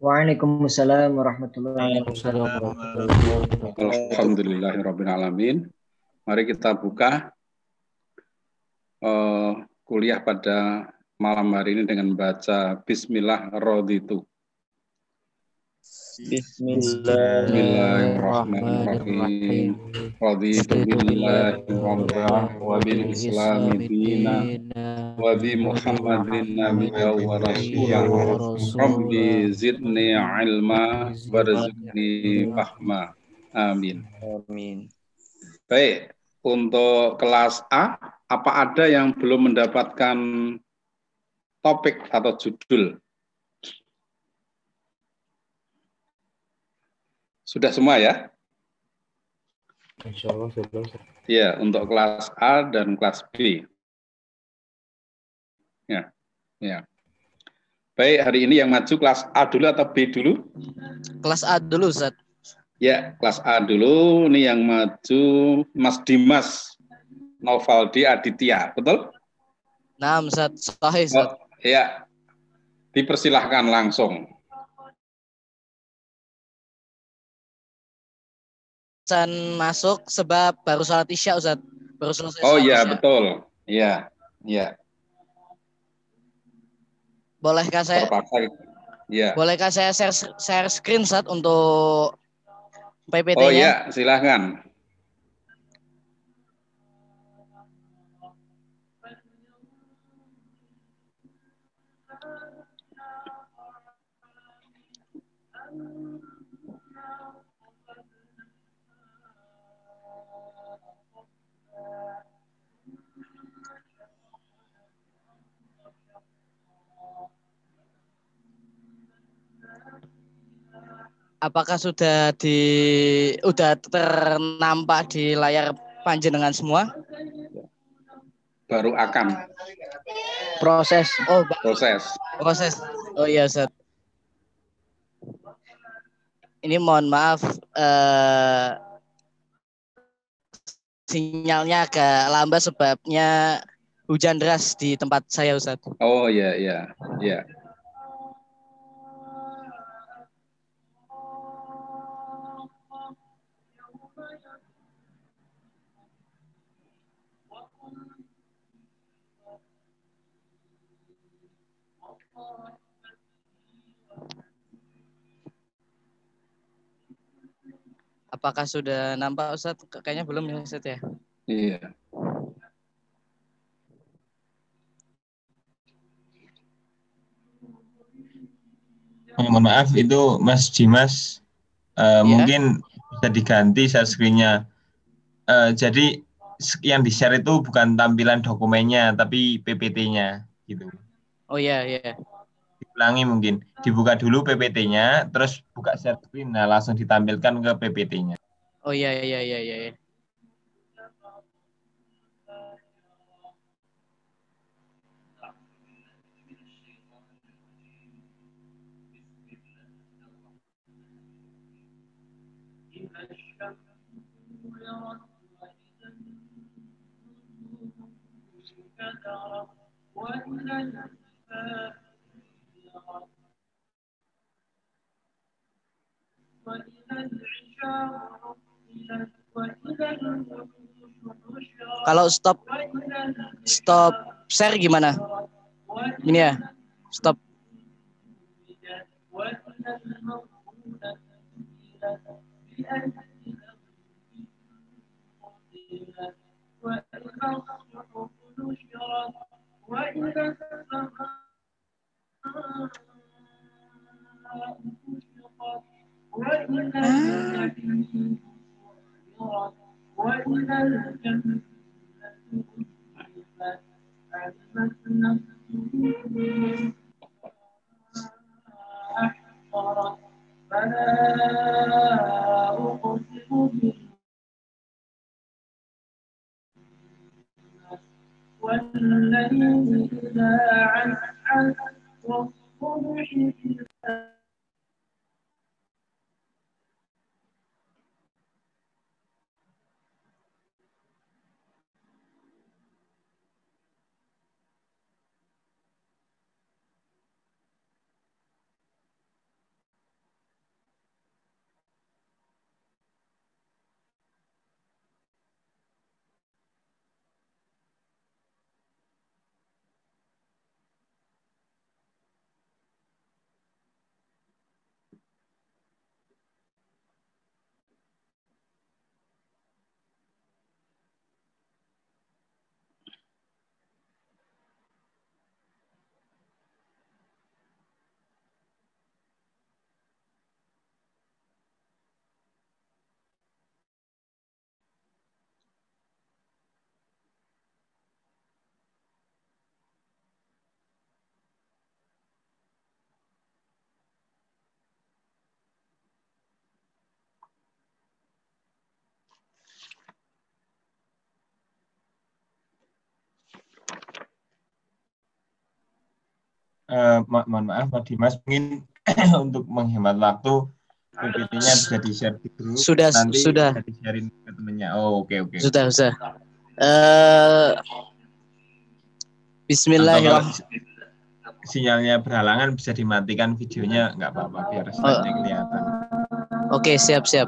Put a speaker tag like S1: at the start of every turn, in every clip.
S1: Waalaikumsalam warahmatullahi wabarakatuh.
S2: Alhamdulillahirrahmanirrahim. Mari kita buka uh, kuliah pada malam hari ini dengan baca Bismillah Roditu. Bismillahirrahmanirrahim. Raditu billahi wa bil islami dina nabiyya wa rasulah. Rabbi zidni ilma warzuqni fahma. Amin.
S3: Amin.
S2: Baik, untuk kelas A, apa ada yang belum mendapatkan topik atau judul? Sudah semua ya?
S3: Insya Allah sudah.
S2: Ya, untuk kelas A dan kelas B. Ya, ya. Baik, hari ini yang maju kelas A dulu atau B dulu?
S4: Kelas A dulu, Ustaz.
S2: Ya, kelas A dulu. Ini yang maju Mas Dimas Novaldi Aditya, betul?
S4: Nah, Ustaz. Sahih, Ustaz.
S2: Oh, ya. Dipersilahkan langsung.
S4: barusan masuk sebab baru sholat isya Ustaz. Baru selesai
S2: Oh iya betul. Iya. Iya.
S4: Bolehkah saya
S2: Iya.
S4: Bolehkah saya share, share screen Ustaz untuk PPT-nya?
S2: Oh iya, silahkan.
S4: Apakah sudah di udah ternampak di layar panjenengan semua?
S2: Baru akan
S4: proses. Oh,
S2: proses.
S4: Proses. Oh iya, Ustaz. Ini mohon maaf eh, sinyalnya agak lambat sebabnya hujan deras di tempat saya Ustaz.
S2: Oh iya iya iya.
S4: Apakah sudah nampak Ustaz? Kayaknya belum ya Ustaz ya?
S2: Iya.
S3: Oh, mohon maaf itu Mas Dimas uh, ya. mungkin bisa diganti share screen-nya. Uh, jadi yang di share itu bukan tampilan dokumennya tapi PPT-nya gitu.
S4: Oh iya iya
S3: diulangi mungkin. Dibuka dulu PPT-nya, terus buka share screen, nah langsung ditampilkan ke PPT-nya.
S4: Oh iya iya iya iya. iya. Kalau stop stop share gimana? Ini ya, stop. والليل إذا عسعس والصبح إذا
S3: uh, ma mohon maaf Pak Dimas mungkin untuk menghemat waktu PPT-nya bisa di-share di grup.
S4: Sudah,
S3: nanti
S4: sudah.
S3: bisa di-sharein ke temennya. Oh, oke okay, oke. Okay.
S4: Sudah, sudah. Uh, Bismillahirrahmanirrahim.
S3: Sinyalnya berhalangan bisa dimatikan videonya nggak apa-apa biar oh. kelihatan.
S4: Oke, okay, siap siap.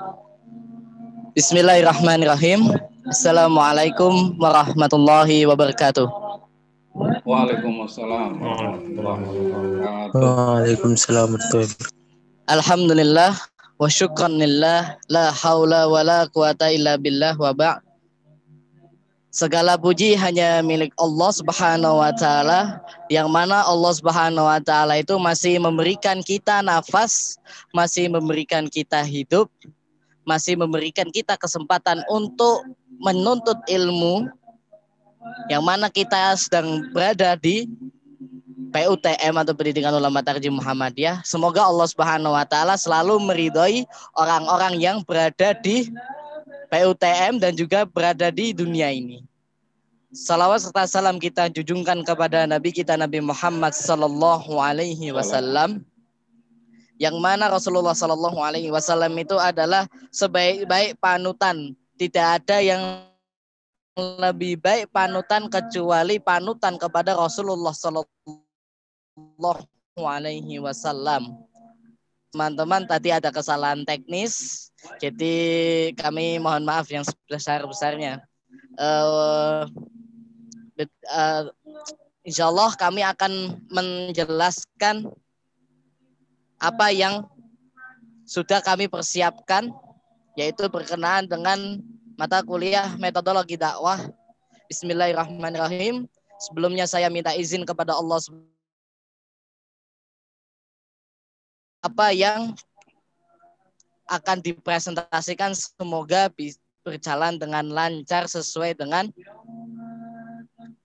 S4: Bismillahirrahmanirrahim. Assalamualaikum warahmatullahi wabarakatuh.
S2: Waalaikumsalam.
S1: Waalaikumsalam
S4: Alhamdulillah wa syukran lillah la haula wa la quwata illa billah wa ba' Segala puji hanya milik Allah Subhanahu wa taala yang mana Allah Subhanahu wa taala itu masih memberikan kita nafas, masih memberikan kita hidup, masih memberikan kita kesempatan untuk menuntut ilmu yang mana kita sedang berada di PUTM atau Pendidikan Ulama Tarjim Muhammadiyah. Semoga Allah Subhanahu wa taala selalu meridhoi orang-orang yang berada di PUTM dan juga berada di dunia ini. Salawat serta salam kita junjungkan kepada Nabi kita Nabi Muhammad Sallallahu Alaihi Wasallam yang mana Rasulullah Sallallahu Alaihi Wasallam itu adalah sebaik-baik panutan. Tidak ada yang lebih baik panutan kecuali panutan kepada Rasulullah Sallallahu Alaihi Wasallam. Teman-teman tadi ada kesalahan teknis, jadi kami mohon maaf yang sebesar-besarnya. Uh, uh, insya Allah kami akan menjelaskan apa yang sudah kami persiapkan yaitu berkenaan dengan mata kuliah metodologi dakwah. Bismillahirrahmanirrahim. Sebelumnya saya minta izin kepada Allah apa yang akan dipresentasikan semoga berjalan dengan lancar sesuai dengan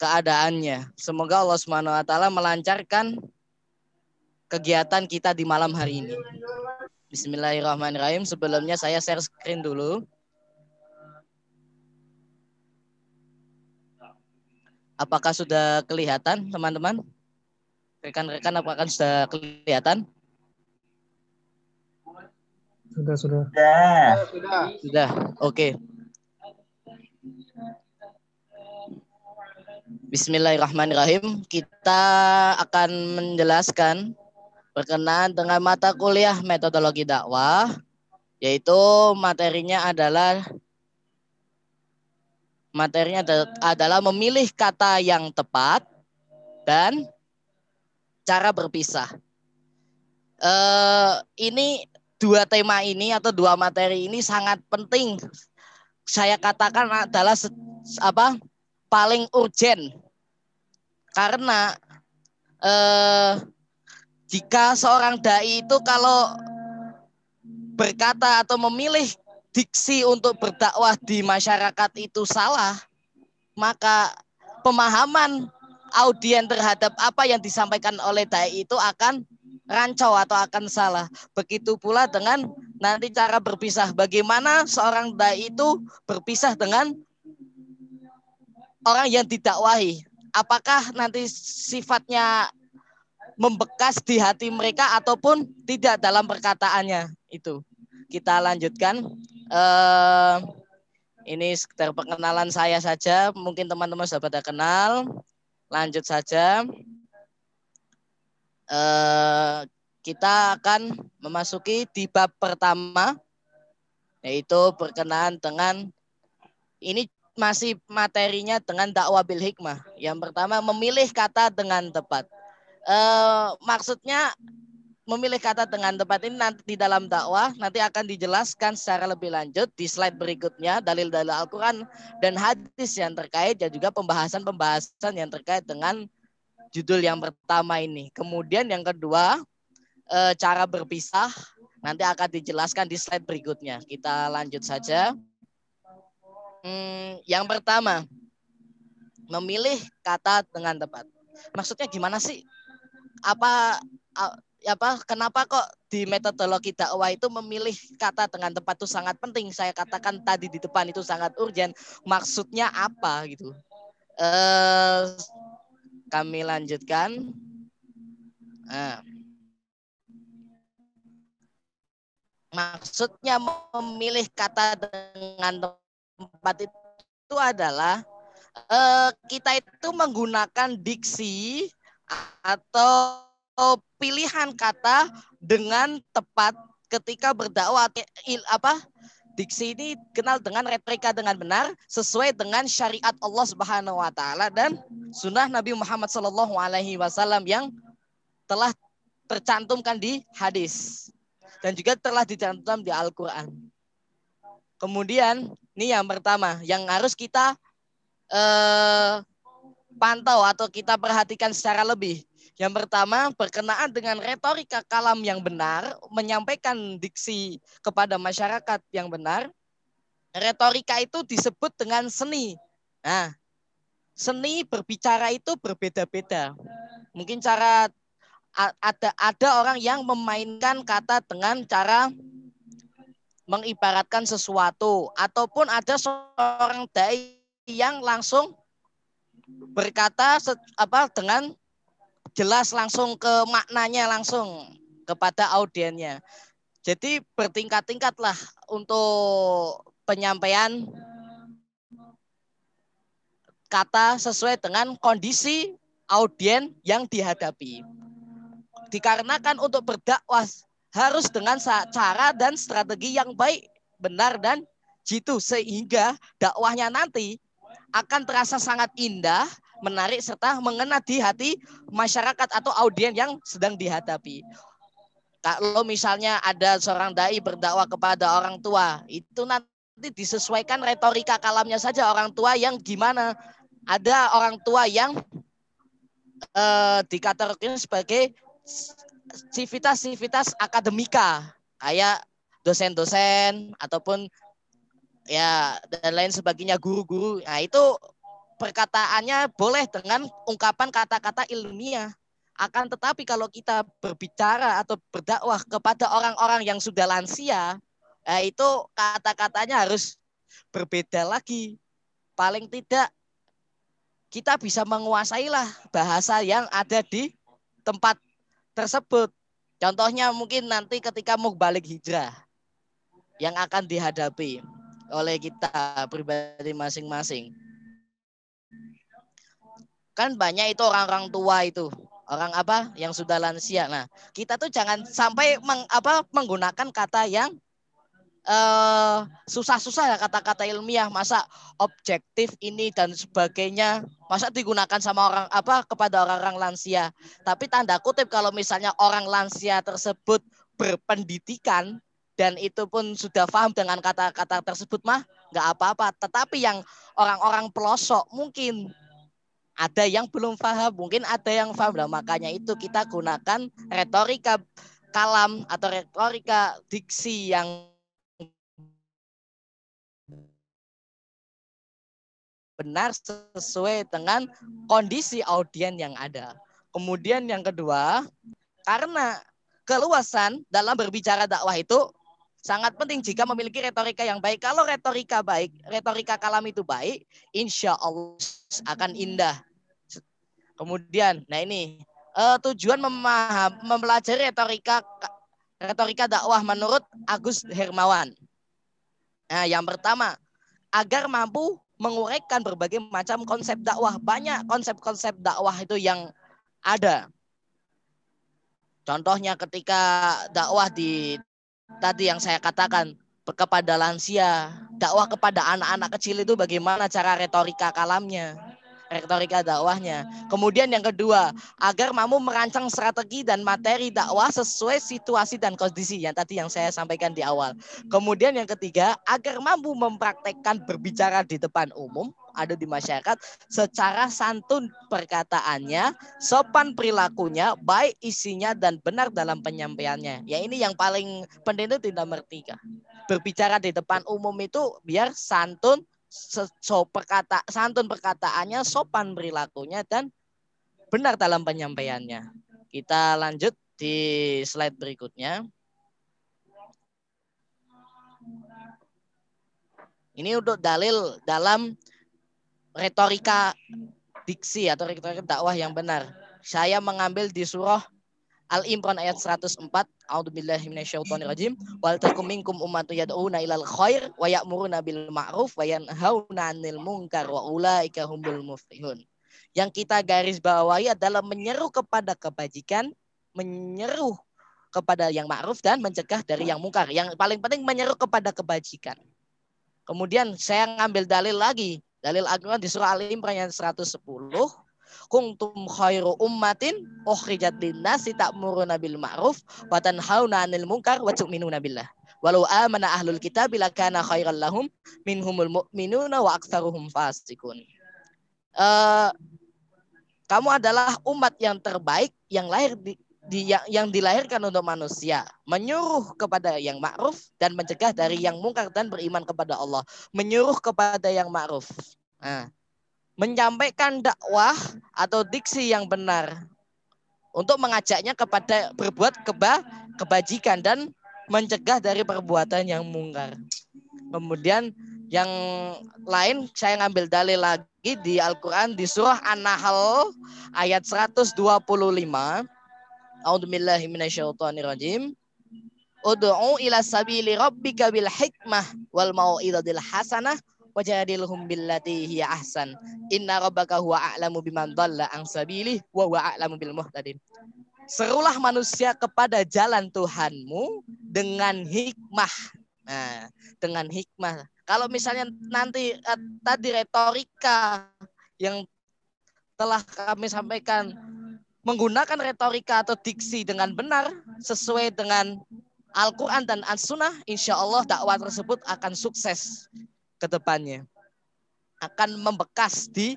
S4: keadaannya. Semoga Allah Subhanahu wa taala melancarkan kegiatan kita di malam hari ini. Bismillahirrahmanirrahim. Sebelumnya saya share screen dulu. Apakah sudah kelihatan, teman-teman? Rekan-rekan apakah sudah kelihatan?
S1: Sudah, sudah.
S3: Sudah.
S4: Sudah. Sudah. Oke. Okay. Bismillahirrahmanirrahim. Kita akan menjelaskan berkenaan dengan mata kuliah metodologi dakwah, yaitu materinya adalah materinya adalah memilih kata yang tepat dan cara berpisah. Uh, ini dua tema ini atau dua materi ini sangat penting. Saya katakan adalah apa paling urgent karena eh, jika seorang dai itu kalau berkata atau memilih diksi untuk berdakwah di masyarakat itu salah, maka pemahaman audien terhadap apa yang disampaikan oleh dai itu akan rancau atau akan salah. Begitu pula dengan nanti cara berpisah. Bagaimana seorang dai itu berpisah dengan orang yang didakwahi apakah nanti sifatnya membekas di hati mereka ataupun tidak dalam perkataannya itu kita lanjutkan uh, ini sekedar perkenalan saya saja mungkin teman-teman sudah pada kenal lanjut saja uh, kita akan memasuki di bab pertama yaitu berkenaan dengan ini masih materinya dengan dakwah bil hikmah. Yang pertama memilih kata dengan tepat. E, maksudnya memilih kata dengan tepat ini nanti di dalam dakwah nanti akan dijelaskan secara lebih lanjut di slide berikutnya dalil-dalil Al-Qur'an dan hadis yang terkait dan juga pembahasan-pembahasan yang terkait dengan judul yang pertama ini. Kemudian yang kedua e, cara berpisah nanti akan dijelaskan di slide berikutnya. Kita lanjut saja. Hmm, yang pertama, memilih kata dengan tepat. Maksudnya gimana sih? Apa apa kenapa kok di metodologi dakwah itu memilih kata dengan tepat itu sangat penting. Saya katakan tadi di depan itu sangat urgent. Maksudnya apa gitu? Eh, kami lanjutkan. Nah, maksudnya memilih kata dengan tempat itu adalah eh, kita itu menggunakan diksi atau pilihan kata dengan tepat ketika berdakwah apa diksi ini kenal dengan retorika dengan benar sesuai dengan syariat Allah Subhanahu wa taala dan sunnah Nabi Muhammad Shallallahu alaihi wasallam yang telah tercantumkan di hadis dan juga telah dicantumkan di Al-Qur'an. Kemudian ini yang pertama yang harus kita eh, pantau atau kita perhatikan secara lebih. Yang pertama, berkenaan dengan retorika kalam yang benar, menyampaikan diksi kepada masyarakat yang benar. Retorika itu disebut dengan seni. Nah, seni berbicara itu berbeda-beda. Mungkin cara ada ada orang yang memainkan kata dengan cara mengibaratkan sesuatu ataupun ada seorang dai yang langsung berkata apa dengan jelas langsung ke maknanya langsung kepada audiennya. Jadi bertingkat-tingkatlah untuk penyampaian kata sesuai dengan kondisi audien yang dihadapi. Dikarenakan untuk berdakwah harus dengan cara dan strategi yang baik, benar dan jitu sehingga dakwahnya nanti akan terasa sangat indah, menarik serta mengena di hati masyarakat atau audien yang sedang dihadapi. Kalau misalnya ada seorang dai berdakwah kepada orang tua, itu nanti disesuaikan retorika kalamnya saja orang tua yang gimana. Ada orang tua yang eh, dikategorikan sebagai civitas-civitas akademika, kayak dosen-dosen ataupun ya dan lain sebagainya guru-guru. Nah, itu perkataannya boleh dengan ungkapan kata-kata ilmiah. Akan tetapi kalau kita berbicara atau berdakwah kepada orang-orang yang sudah lansia, ya itu kata-katanya harus berbeda lagi. Paling tidak kita bisa menguasai lah bahasa yang ada di tempat tersebut. Contohnya mungkin nanti ketika mau balik hijrah yang akan dihadapi oleh kita pribadi masing-masing. Kan banyak itu orang-orang tua itu, orang apa yang sudah lansia. Nah, kita tuh jangan sampai meng, apa menggunakan kata yang uh, susah-susah ya kata-kata ilmiah, masa objektif ini dan sebagainya, masa digunakan sama orang apa kepada orang-orang lansia. Tapi tanda kutip kalau misalnya orang lansia tersebut berpendidikan dan itu pun sudah paham dengan kata-kata tersebut mah nggak apa-apa. Tetapi yang orang-orang pelosok mungkin ada yang belum paham, mungkin ada yang paham. Nah, makanya itu kita gunakan retorika kalam atau retorika diksi yang benar sesuai dengan kondisi audien yang ada. Kemudian yang kedua, karena keluasan dalam berbicara dakwah itu sangat penting jika memiliki retorika yang baik. Kalau retorika baik, retorika kalam itu baik, insya Allah akan indah. Kemudian, nah ini uh, tujuan memaham, mempelajari retorika retorika dakwah menurut Agus Hermawan. Nah, yang pertama, agar mampu menguraikan berbagai macam konsep dakwah. Banyak konsep-konsep dakwah itu yang ada. Contohnya ketika dakwah di tadi yang saya katakan kepada lansia, dakwah kepada anak-anak kecil itu bagaimana cara retorika kalamnya, retorika dakwahnya. Kemudian yang kedua, agar mampu merancang strategi dan materi dakwah sesuai situasi dan kondisi yang tadi yang saya sampaikan di awal. Kemudian yang ketiga, agar mampu mempraktekkan berbicara di depan umum ada di masyarakat secara santun perkataannya, sopan perilakunya, baik isinya dan benar dalam penyampaiannya. Ya ini yang paling penting itu tidak. Berbicara di depan umum itu biar santun so, perkata santun perkataannya, sopan perilakunya dan benar dalam penyampaiannya. Kita lanjut di slide berikutnya. Ini untuk dalil dalam retorika diksi atau retorika dakwah yang benar. Saya mengambil di surah Al-Imran ayat 104. A'udzubillahi minasyaitonirrajim. Wal takum minkum ummatun yad'una ilal khair wa ya'muruna bil ma'ruf wa yanhauna 'anil munkar wa ulaika humul muflihun. Yang kita garis bawahi adalah menyeru kepada kebajikan, menyeru kepada yang ma'ruf dan mencegah dari yang mungkar. Yang paling penting menyeru kepada kebajikan. Kemudian saya ngambil dalil lagi. Dalil Al-Quran di surah Al-Imran ayat 110 kuntum khairu ummatin ukhrijat linnasi ta'muruna bil ma'ruf wa tanhauna 'anil munkar wa tu'minuna billah. Walau amana ahlul kitab kana khairan lahum minhumul mu'minuna wa aktsaruhum fasiqun. Uh, kamu adalah umat yang terbaik yang lahir di, di yang, yang dilahirkan untuk manusia, menyuruh kepada yang ma'ruf dan mencegah dari yang mungkar dan beriman kepada Allah, menyuruh kepada yang ma'ruf. Nah, menyampaikan dakwah atau diksi yang benar untuk mengajaknya kepada berbuat keba, kebajikan dan mencegah dari perbuatan yang mungkar. Kemudian yang lain saya ngambil dalil lagi di Al-Qur'an di surah An-Nahl ayat 125. A'udzubillahi minasyaitonirrajim. Ud'u ila sabili rabbika bil hikmah wal mau'izatil hasanah wajadilhum billati hiya ahsan. Inna rabbaka huwa a'lamu biman dhalla an sabili wa huwa a'lamu bil muhtadin. Serulah manusia kepada jalan Tuhanmu dengan hikmah. Nah, dengan hikmah. Kalau misalnya nanti uh, tadi retorika yang telah kami sampaikan menggunakan retorika atau diksi dengan benar sesuai dengan Al-Quran dan As-Sunnah, insya Allah dakwah tersebut akan sukses ke depannya akan membekas di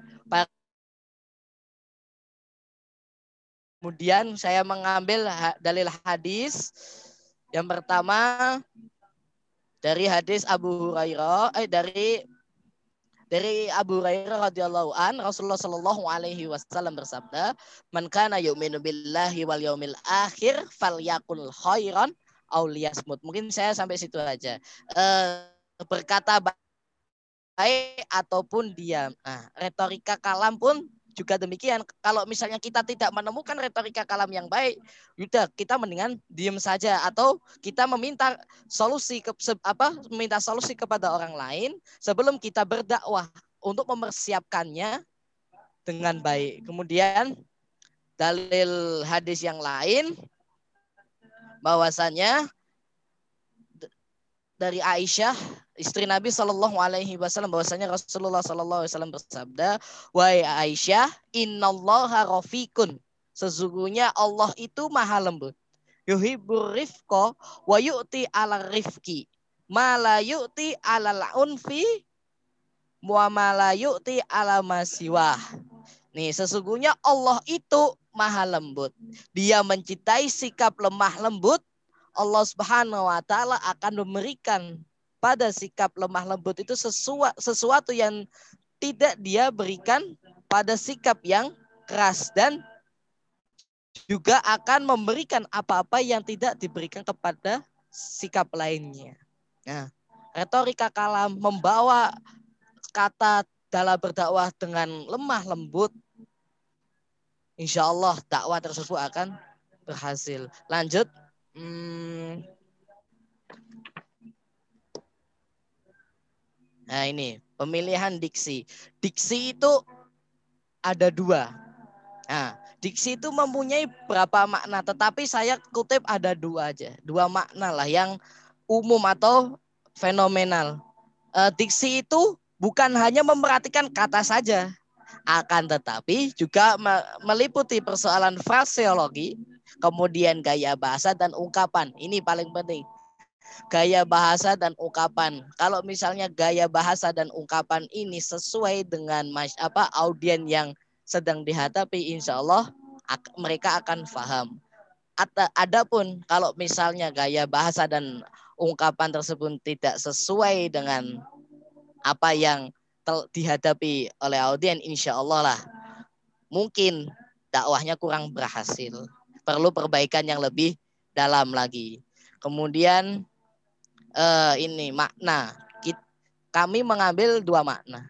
S4: Kemudian saya mengambil dalil hadis yang pertama dari hadis Abu Hurairah eh dari dari Abu Hurairah radhiyallahu an Rasulullah shallallahu alaihi wasallam bersabda, "Man kana yu'minu billahi wal yaumil akhir falyakul khairan aw liyasmut." Mungkin saya sampai situ aja. Uh, berkata baik ataupun diam. Nah, retorika kalam pun juga demikian. Kalau misalnya kita tidak menemukan retorika kalam yang baik, udah kita mendingan diam saja atau kita meminta solusi ke apa meminta solusi kepada orang lain sebelum kita berdakwah untuk mempersiapkannya dengan baik. Kemudian dalil hadis yang lain bahwasanya dari Aisyah istri Nabi Shallallahu Alaihi Wasallam bahwasanya Rasulullah Shallallahu Alaihi Wasallam bersabda, wahai Aisyah, Innallaha rafikun. Sesungguhnya Allah itu maha lembut. Yuhibur rifko wa yu'ti ala rifki. Mala yu'ti ala unfi wa mala yu'ti ala masiwah. Nih, sesungguhnya Allah itu maha lembut. Dia mencintai sikap lemah lembut Allah Subhanahu wa taala akan memberikan pada sikap lemah lembut itu sesuatu, sesuatu yang tidak dia berikan pada sikap yang keras dan juga akan memberikan apa-apa yang tidak diberikan kepada sikap lainnya. Nah, retorika kalam membawa kata dalam berdakwah dengan lemah lembut, insya Allah dakwah tersebut akan berhasil. Lanjut. Hmm. Nah ini pemilihan diksi. Diksi itu ada dua. Nah, diksi itu mempunyai berapa makna, tetapi saya kutip ada dua aja, dua makna lah yang umum atau fenomenal. E, diksi itu bukan hanya memperhatikan kata saja, akan tetapi juga meliputi persoalan fraseologi, kemudian gaya bahasa dan ungkapan. Ini paling penting. Gaya bahasa dan ungkapan. Kalau misalnya gaya bahasa dan ungkapan ini sesuai dengan mas, apa audien yang sedang dihadapi, insya Allah mereka akan paham. Adapun kalau misalnya gaya bahasa dan ungkapan tersebut tidak sesuai dengan apa yang dihadapi oleh audien, insya Allah lah mungkin dakwahnya kurang berhasil perlu perbaikan yang lebih dalam lagi. Kemudian uh, ini makna. Kita, kami mengambil dua makna.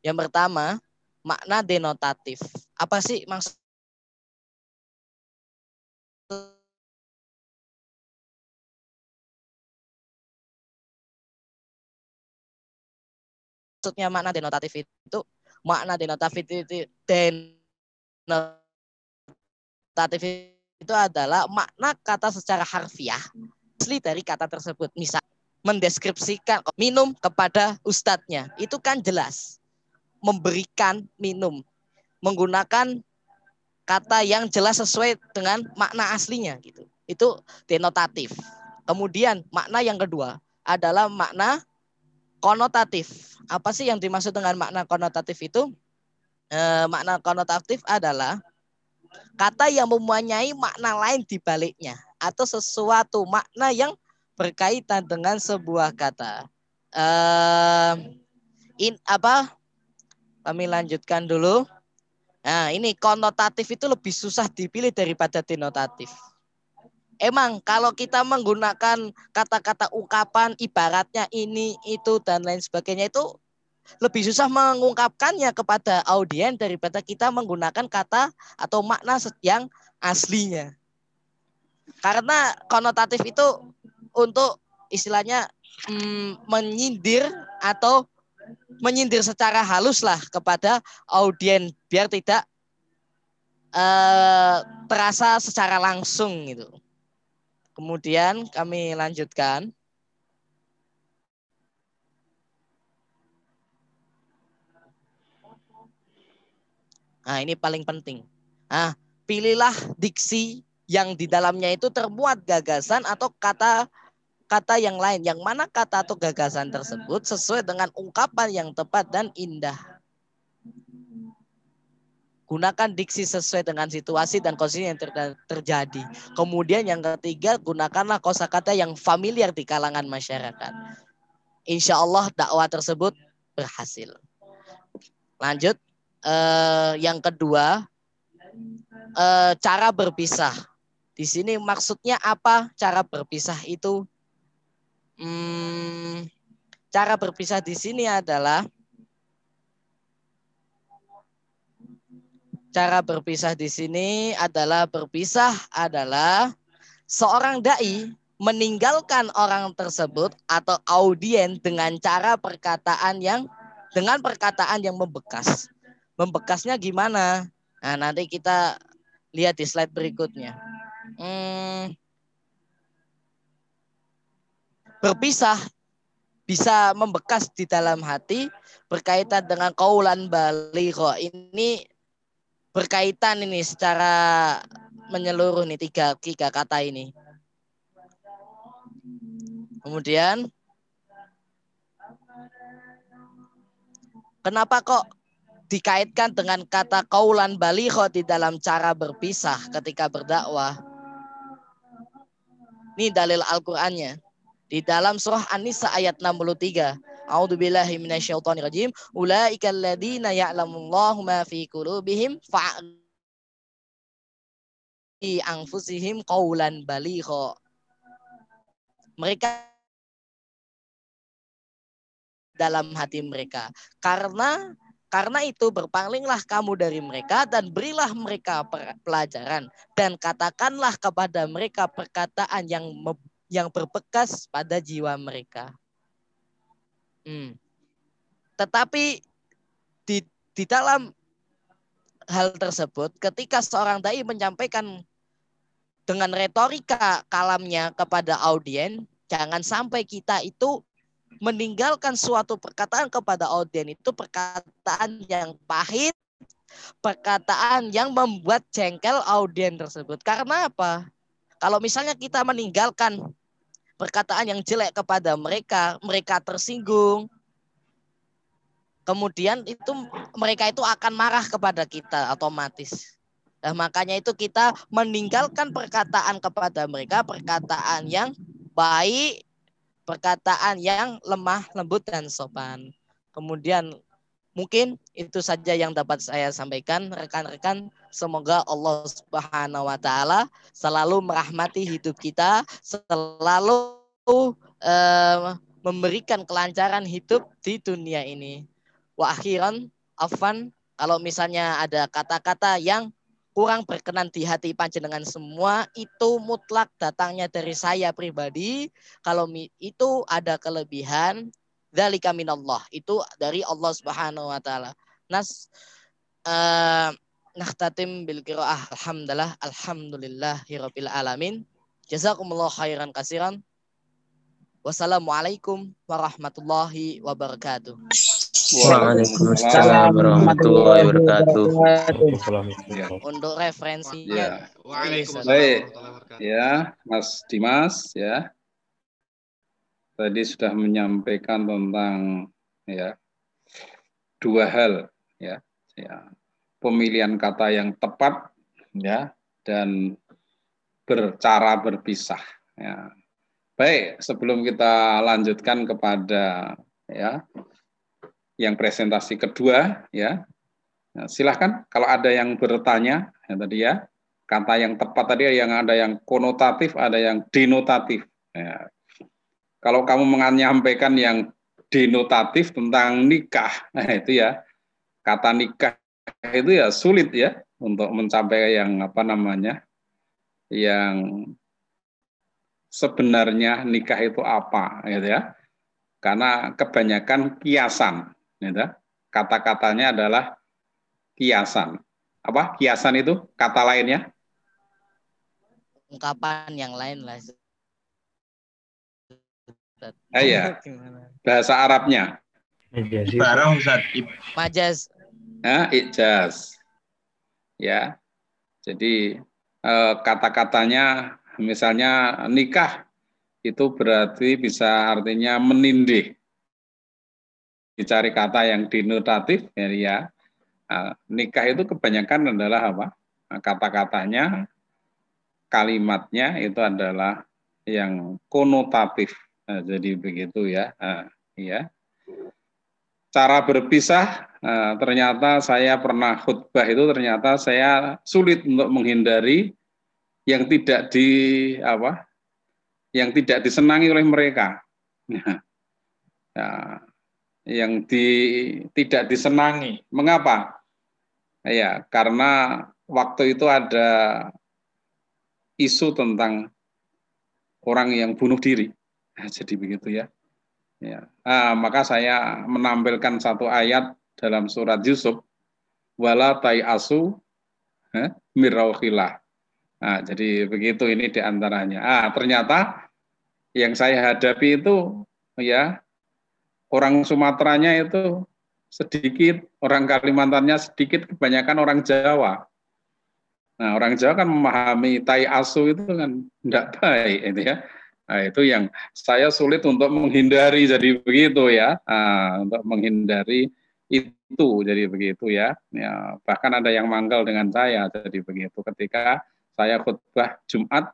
S4: Yang pertama, makna denotatif. Apa sih maksud maksudnya makna denotatif itu makna denotatif itu denotatif itu adalah makna kata secara harfiah asli dari kata tersebut. Misal mendeskripsikan minum kepada ustadznya itu kan jelas memberikan minum menggunakan kata yang jelas sesuai dengan makna aslinya gitu. Itu denotatif. Kemudian makna yang kedua adalah makna konotatif. Apa sih yang dimaksud dengan makna konotatif itu? E, makna konotatif adalah kata yang mempunyai makna lain di baliknya atau sesuatu makna yang berkaitan dengan sebuah kata. E, in apa? Kami lanjutkan dulu. Nah, ini konotatif itu lebih susah dipilih daripada denotatif. Emang kalau kita menggunakan kata-kata ungkapan ibaratnya ini itu dan lain sebagainya itu lebih susah mengungkapkannya kepada audiens daripada kita menggunakan kata atau makna yang aslinya. Karena konotatif itu untuk istilahnya mm, menyindir atau menyindir secara halus lah kepada audiens biar tidak uh, terasa secara langsung gitu. Kemudian kami lanjutkan. Nah, ini paling penting. Nah, pilihlah diksi yang di dalamnya itu termuat gagasan atau kata kata yang lain. Yang mana kata atau gagasan tersebut sesuai dengan ungkapan yang tepat dan indah. Gunakan diksi sesuai dengan situasi dan kondisi yang ter terjadi. Kemudian yang ketiga, gunakanlah kosakata yang familiar di kalangan masyarakat. Insya Allah dakwah tersebut berhasil. Lanjut, eh, yang kedua, eh, cara berpisah. Di sini maksudnya apa? Cara berpisah itu, hmm, cara berpisah di sini adalah cara berpisah di sini adalah berpisah adalah seorang dai meninggalkan orang tersebut atau audien dengan cara perkataan yang dengan perkataan yang membekas. Membekasnya gimana? Nah, nanti kita lihat di slide berikutnya. Hmm, berpisah bisa membekas di dalam hati berkaitan dengan kaulan baligho. Ini berkaitan ini secara menyeluruh nih tiga tiga kata ini. Kemudian kenapa kok dikaitkan dengan kata kaulan baligho di dalam cara berpisah ketika berdakwah? Ini dalil Al-Qur'annya. Di dalam surah An-Nisa ayat 63. A'udzu billahi minasyaitonir rajim. Ulaika alladziina ya'lamullahu ma fi qulubihim fa di anfusihim qaulan baligha. Mereka dalam hati mereka. Karena karena itu berpalinglah kamu dari mereka dan berilah mereka pelajaran dan katakanlah kepada mereka perkataan yang yang berbekas pada jiwa mereka. Hmm. Tetapi di di dalam hal tersebut ketika seorang dai menyampaikan dengan retorika kalamnya kepada audiens, jangan sampai kita itu meninggalkan suatu perkataan kepada audiens itu perkataan yang pahit, perkataan yang membuat jengkel audiens tersebut. Karena apa? Kalau misalnya kita meninggalkan perkataan yang jelek kepada mereka, mereka tersinggung. Kemudian itu mereka itu akan marah kepada kita otomatis. Nah, makanya itu kita meninggalkan perkataan kepada mereka, perkataan yang baik, perkataan yang lemah, lembut dan sopan. Kemudian Mungkin itu saja yang dapat saya sampaikan rekan-rekan. Semoga Allah Subhanahu wa taala selalu merahmati hidup kita, selalu uh, memberikan kelancaran hidup di dunia ini. Wa akhiran afan kalau misalnya ada kata-kata yang kurang berkenan di hati panjenengan semua itu mutlak datangnya dari saya pribadi. Kalau itu ada kelebihan Dzalika minallah. Itu dari Allah Subhanahu wa taala. Nas uh, nakhtatim bil qiraah alhamdulillah alhamdulillahirabbil alamin. Jazakumullah khairan kasiran. Wassalamualaikum warahmatullahi wabarakatuh.
S1: Waalaikumsalam warahmatullahi wabarakatuh.
S4: Untuk referensinya.
S2: Ya. Baik. Ya, Mas Dimas ya. Tadi sudah menyampaikan tentang ya dua hal ya. ya pemilihan kata yang tepat ya dan bercara berpisah ya Baik, sebelum kita lanjutkan kepada ya yang presentasi kedua ya. Nah, silahkan kalau ada yang bertanya ya tadi ya kata yang tepat tadi yang ada yang konotatif, ada yang denotatif. Ya. Kalau kamu menyampaikan yang denotatif tentang nikah, nah itu ya kata nikah itu ya sulit ya untuk mencapai yang apa namanya yang sebenarnya nikah itu apa gitu ya karena kebanyakan kiasan. Kata-katanya adalah kiasan. Apa? Kiasan itu? Kata lainnya?
S4: Ungkapan yang lain lah.
S2: Eh, bahasa Arabnya.
S3: Barang Ustaz.
S4: Majaz
S2: nah, ijaz. Ya. Jadi eh, kata-katanya misalnya nikah itu berarti bisa artinya menindih. Dicari kata yang denotatif ya, ya. nikah itu kebanyakan adalah apa? Nah, kata-katanya, kalimatnya itu adalah yang konotatif. Nah, jadi begitu ya. Nah, ya. Cara berpisah nah, ternyata saya pernah khutbah itu ternyata saya sulit untuk menghindari yang tidak di apa yang tidak disenangi oleh mereka ya, yang di, tidak disenangi. Mengapa? Ya karena waktu itu ada isu tentang orang yang bunuh diri. Jadi begitu ya. Ya nah, maka saya menampilkan satu ayat dalam surat Yusuf. Wala tai asu eh, Nah, jadi begitu ini di antaranya. Ah, ternyata yang saya hadapi itu ya orang Sumateranya itu sedikit, orang Kalimantannya sedikit, kebanyakan orang Jawa. Nah, orang Jawa kan memahami tai asu itu kan tidak baik itu ya. Nah, itu yang saya sulit untuk menghindari jadi begitu ya. Nah, untuk menghindari itu jadi begitu ya. ya. Bahkan ada yang manggal dengan saya jadi begitu ketika saya khutbah Jumat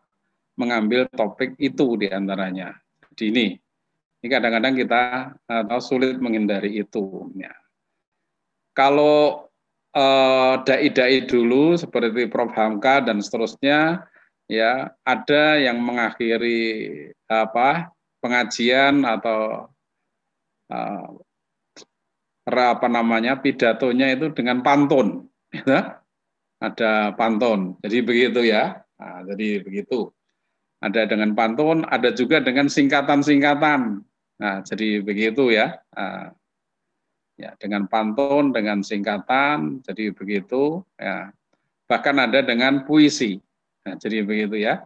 S2: mengambil topik itu di antaranya. Jadi ini, ini kadang-kadang kita uh, tahu sulit menghindari itu. Ya. Kalau uh, dai-dai dulu seperti Prof Hamka dan seterusnya, ya ada yang mengakhiri apa pengajian atau uh, apa namanya pidatonya itu dengan pantun. Ya ada pantun. Jadi begitu ya. Nah, jadi begitu. Ada dengan pantun, ada juga dengan singkatan-singkatan. Nah, jadi begitu ya. Nah, ya dengan pantun, dengan singkatan, jadi begitu. Ya. Bahkan ada dengan puisi. Nah, jadi begitu ya.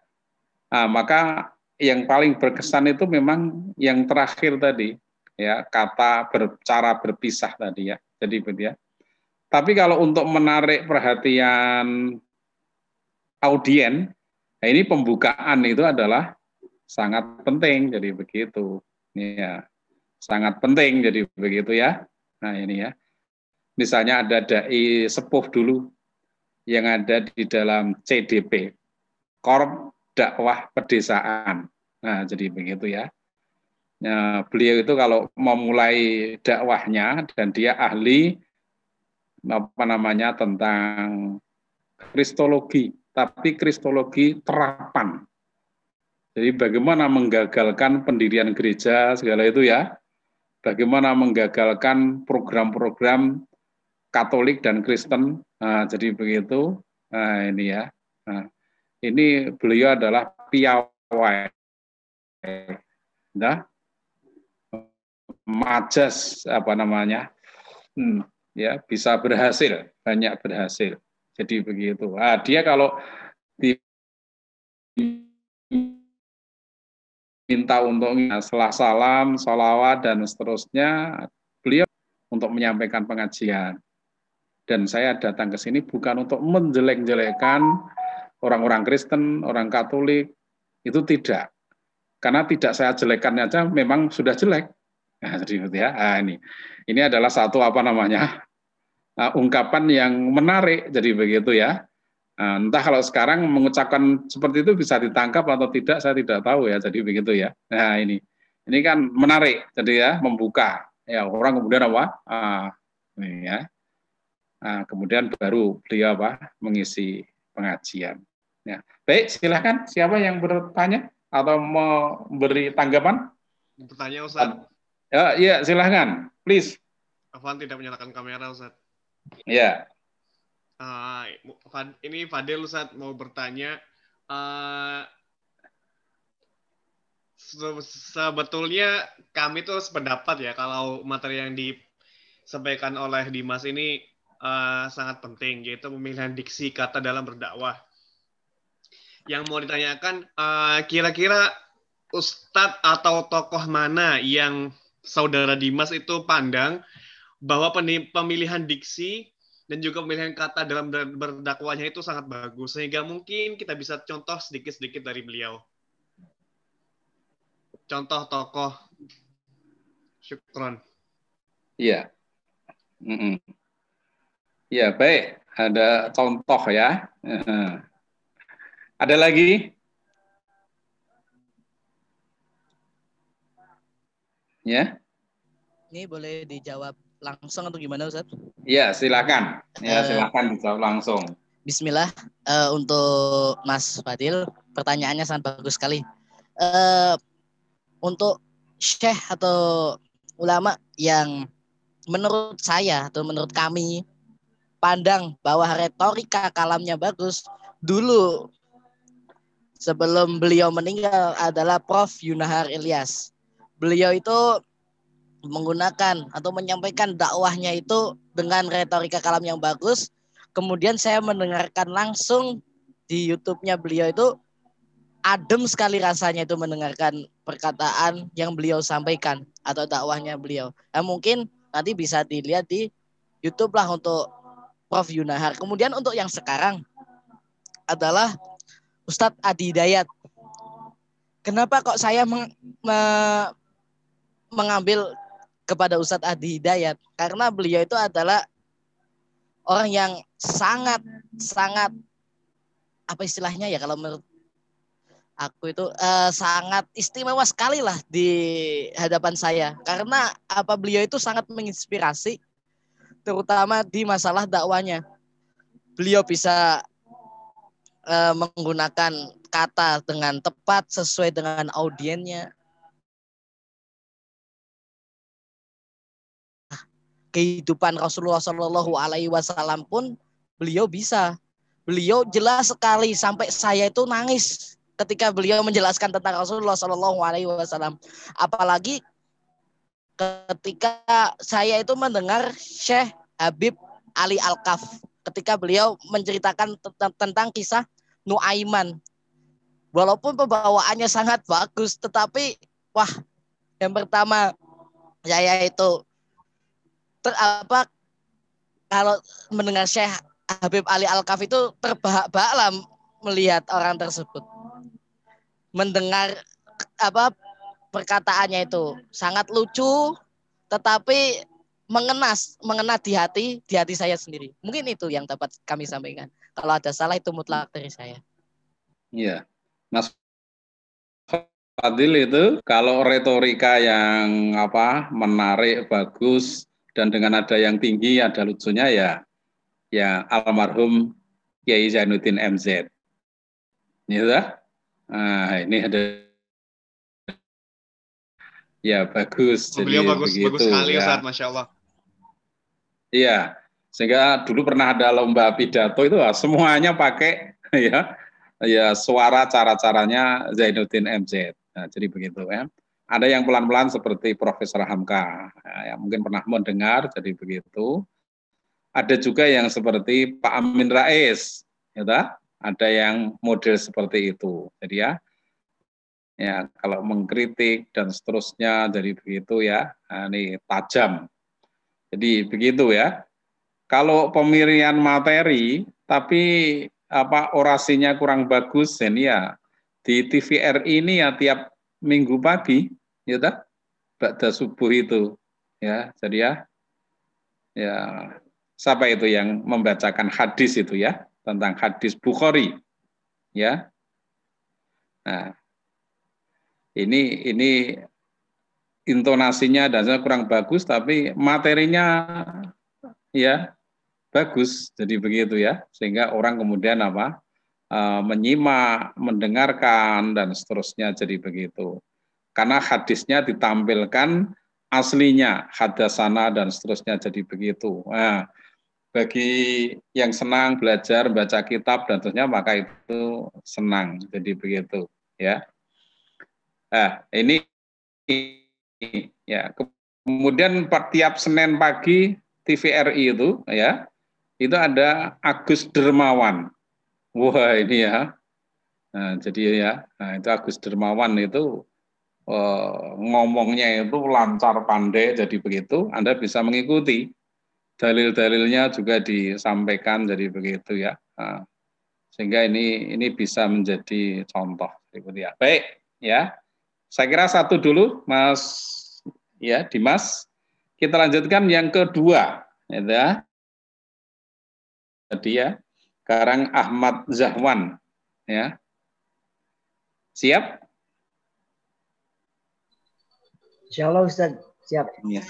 S2: Nah, maka yang paling berkesan itu memang yang terakhir tadi, ya kata bercara berpisah tadi ya. Jadi begitu ya tapi kalau untuk menarik perhatian audien, nah ini pembukaan itu adalah sangat penting. Jadi begitu, ya sangat penting. Jadi begitu ya. Nah ini ya. Misalnya ada dai sepuh dulu yang ada di dalam CDP, Korp Dakwah Pedesaan. Nah jadi begitu ya. Nah, beliau itu kalau memulai dakwahnya dan dia ahli apa namanya tentang kristologi, tapi kristologi terapan. Jadi bagaimana menggagalkan pendirian gereja segala itu ya, bagaimana menggagalkan program-program Katolik dan Kristen. Nah, jadi begitu. Nah, ini ya. Nah, ini beliau adalah piawai. Nah, majas apa namanya hmm, ya bisa berhasil banyak berhasil jadi begitu ah, dia kalau minta untuk setelah salam, salawat, dan seterusnya, beliau untuk menyampaikan pengajian. Dan saya datang ke sini bukan untuk menjelek-jelekan orang-orang Kristen, orang Katolik, itu tidak. Karena tidak saya jelekkan aja memang sudah jelek. Nah, jadi gitu ya. Nah, ini ini adalah satu apa namanya uh, ungkapan yang menarik. Jadi begitu ya. Nah, entah kalau sekarang mengucapkan seperti itu bisa ditangkap atau tidak, saya tidak tahu ya. Jadi begitu ya. Nah ini, ini kan menarik, jadi ya membuka. Ya orang kemudian apa? Ah, ini ya. Nah, kemudian baru beliau apa? Mengisi pengajian. Ya. Baik, silahkan. Siapa yang bertanya atau mau beri tanggapan?
S5: Bertanya Ustaz.
S2: Ya, ya silahkan. Please.
S5: Afan tidak menyalakan kamera Ustaz.
S2: Ya.
S5: Uh, ini Fadil Ustaz mau bertanya. Uh, sebetulnya kami tuh sependapat ya kalau materi yang disampaikan oleh Dimas ini uh, sangat penting yaitu pemilihan diksi kata dalam berdakwah. Yang mau ditanyakan kira-kira uh, ustadz atau tokoh mana yang saudara Dimas itu pandang bahwa pemilihan diksi dan juga pemilihan kata dalam berdakwahnya itu sangat bagus sehingga mungkin kita bisa contoh sedikit-sedikit dari beliau. Contoh tokoh Syukron.
S2: Iya. Mm -mm. Ya, baik. Ada contoh ya. Ada lagi? Ya.
S4: Ini boleh dijawab langsung atau gimana Ustaz?
S2: Iya, silakan. Ya, uh, silakan dijawab langsung.
S4: Bismillah uh, untuk Mas Fadil, pertanyaannya sangat bagus sekali. Uh, untuk syekh atau ulama yang menurut saya atau menurut kami pandang bahwa retorika kalamnya bagus dulu sebelum beliau meninggal adalah Prof Yunahar Ilyas. Beliau itu menggunakan atau menyampaikan dakwahnya itu dengan retorika kalam yang bagus. Kemudian saya mendengarkan langsung di YouTube-nya beliau itu adem sekali rasanya itu mendengarkan perkataan yang beliau sampaikan atau dakwahnya beliau. Nah, mungkin nanti bisa dilihat di YouTube lah untuk Prof Yunahar. Kemudian untuk yang sekarang adalah Ustadz Adi Dayat. Kenapa kok saya meng, me, mengambil kepada Ustadz Adi Hidayat. Karena beliau itu adalah orang yang sangat sangat apa istilahnya ya kalau menurut aku itu uh, sangat istimewa sekali lah di hadapan saya. Karena apa beliau itu sangat menginspirasi terutama di masalah dakwanya. Beliau bisa uh, menggunakan kata dengan tepat sesuai dengan audiennya kehidupan Rasulullah Shallallahu Alaihi Wasallam pun beliau bisa. Beliau jelas sekali sampai saya itu nangis ketika beliau menjelaskan tentang Rasulullah Shallallahu Alaihi Wasallam. Apalagi ketika saya itu mendengar Syekh Habib Ali Al-Kaf ketika beliau menceritakan tentang kisah Nuaiman. Walaupun pembawaannya sangat bagus, tetapi wah, yang pertama saya itu ter, apa kalau mendengar Syekh Habib Ali Al Kaf itu terbahak-bahak lah melihat orang tersebut. Mendengar apa perkataannya itu sangat lucu tetapi mengenas, mengena di hati, di hati saya sendiri. Mungkin itu yang dapat kami sampaikan. Kalau ada salah itu mutlak dari saya.
S2: Iya. Mas Fadil itu kalau retorika yang apa menarik, bagus, dan dengan ada yang tinggi ada lucunya ya ya almarhum Kiai Zainuddin MZ. Ini sudah. Nah, ini ada ya bagus.
S5: Oh, beliau bagus, begitu, bagus sekali ya. Ustaz, Masya Allah.
S2: Iya, sehingga dulu pernah ada lomba pidato itu semuanya pakai ya ya suara cara-caranya Zainuddin MZ. Nah, jadi begitu ya. Ada yang pelan-pelan seperti Profesor Hamka, ya, yang mungkin pernah mendengar, jadi begitu. Ada juga yang seperti Pak Amin Rais, ya, ada yang model seperti itu. Jadi ya, ya kalau mengkritik dan seterusnya, jadi begitu ya, nah, ini tajam. Jadi begitu ya. Kalau pemilihan materi, tapi apa orasinya kurang bagus, ini ya di TVRI ini ya tiap minggu pagi, ya tak? Ba'da subuh itu. Ya, jadi ya ya siapa itu yang membacakan hadis itu ya tentang hadis Bukhari ya nah ini ini intonasinya dan kurang bagus tapi materinya ya bagus jadi begitu ya sehingga orang kemudian apa Eh, menyimak, mendengarkan dan seterusnya jadi begitu. Karena hadisnya ditampilkan aslinya, hadasana dan seterusnya jadi begitu. Nah, bagi yang senang belajar baca kitab dan seterusnya maka itu senang jadi begitu ya. Nah, ini ya kemudian tiap Senin pagi TVRI itu ya itu ada Agus Dermawan Wah ini ya. Nah, jadi ya, nah, itu Agus Dermawan itu eh, ngomongnya itu lancar pandai jadi begitu. Anda bisa mengikuti dalil-dalilnya juga disampaikan jadi begitu ya. Nah, sehingga ini ini bisa menjadi contoh seperti ya. Baik ya. Saya kira satu dulu Mas ya Dimas. Kita lanjutkan yang kedua ya. Jadi ya sekarang Ahmad Zahwan. Ya. Siap?
S6: Insya Allah Ustaz, siap.
S2: Ya.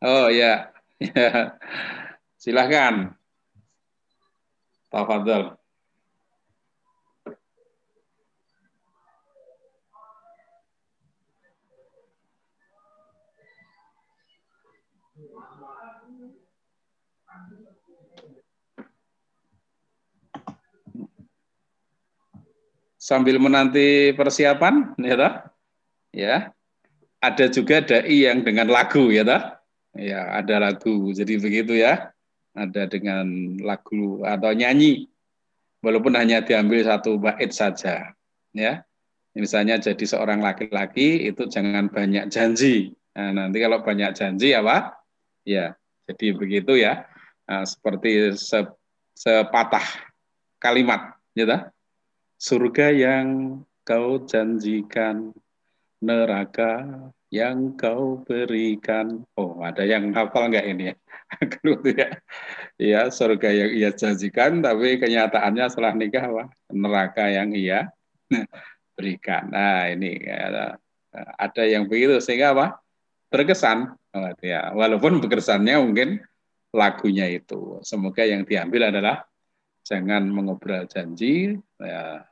S2: Oh ya. ya. Silahkan. Tafadhol. Sambil menanti persiapan, ya toh? Ya. Ada juga dai yang dengan lagu, ya toh? Ya, ada lagu. Jadi begitu ya. Ada dengan lagu atau nyanyi. Walaupun hanya diambil satu bait saja, ya. Misalnya jadi seorang laki-laki itu jangan banyak janji. Nah, nanti kalau banyak janji apa? Ya, jadi begitu ya. Nah, seperti se, sepatah kalimat, ya toh? Surga yang kau janjikan, neraka yang kau berikan. Oh, ada yang hafal nggak ini ya? ya? Surga yang ia janjikan, tapi kenyataannya setelah nikah apa? Neraka yang ia berikan. Nah, ini ya, ada yang begitu sehingga apa? Berkesan. Oh, ya. Walaupun berkesannya mungkin lagunya itu. Semoga yang diambil adalah jangan mengobrol janji, ya,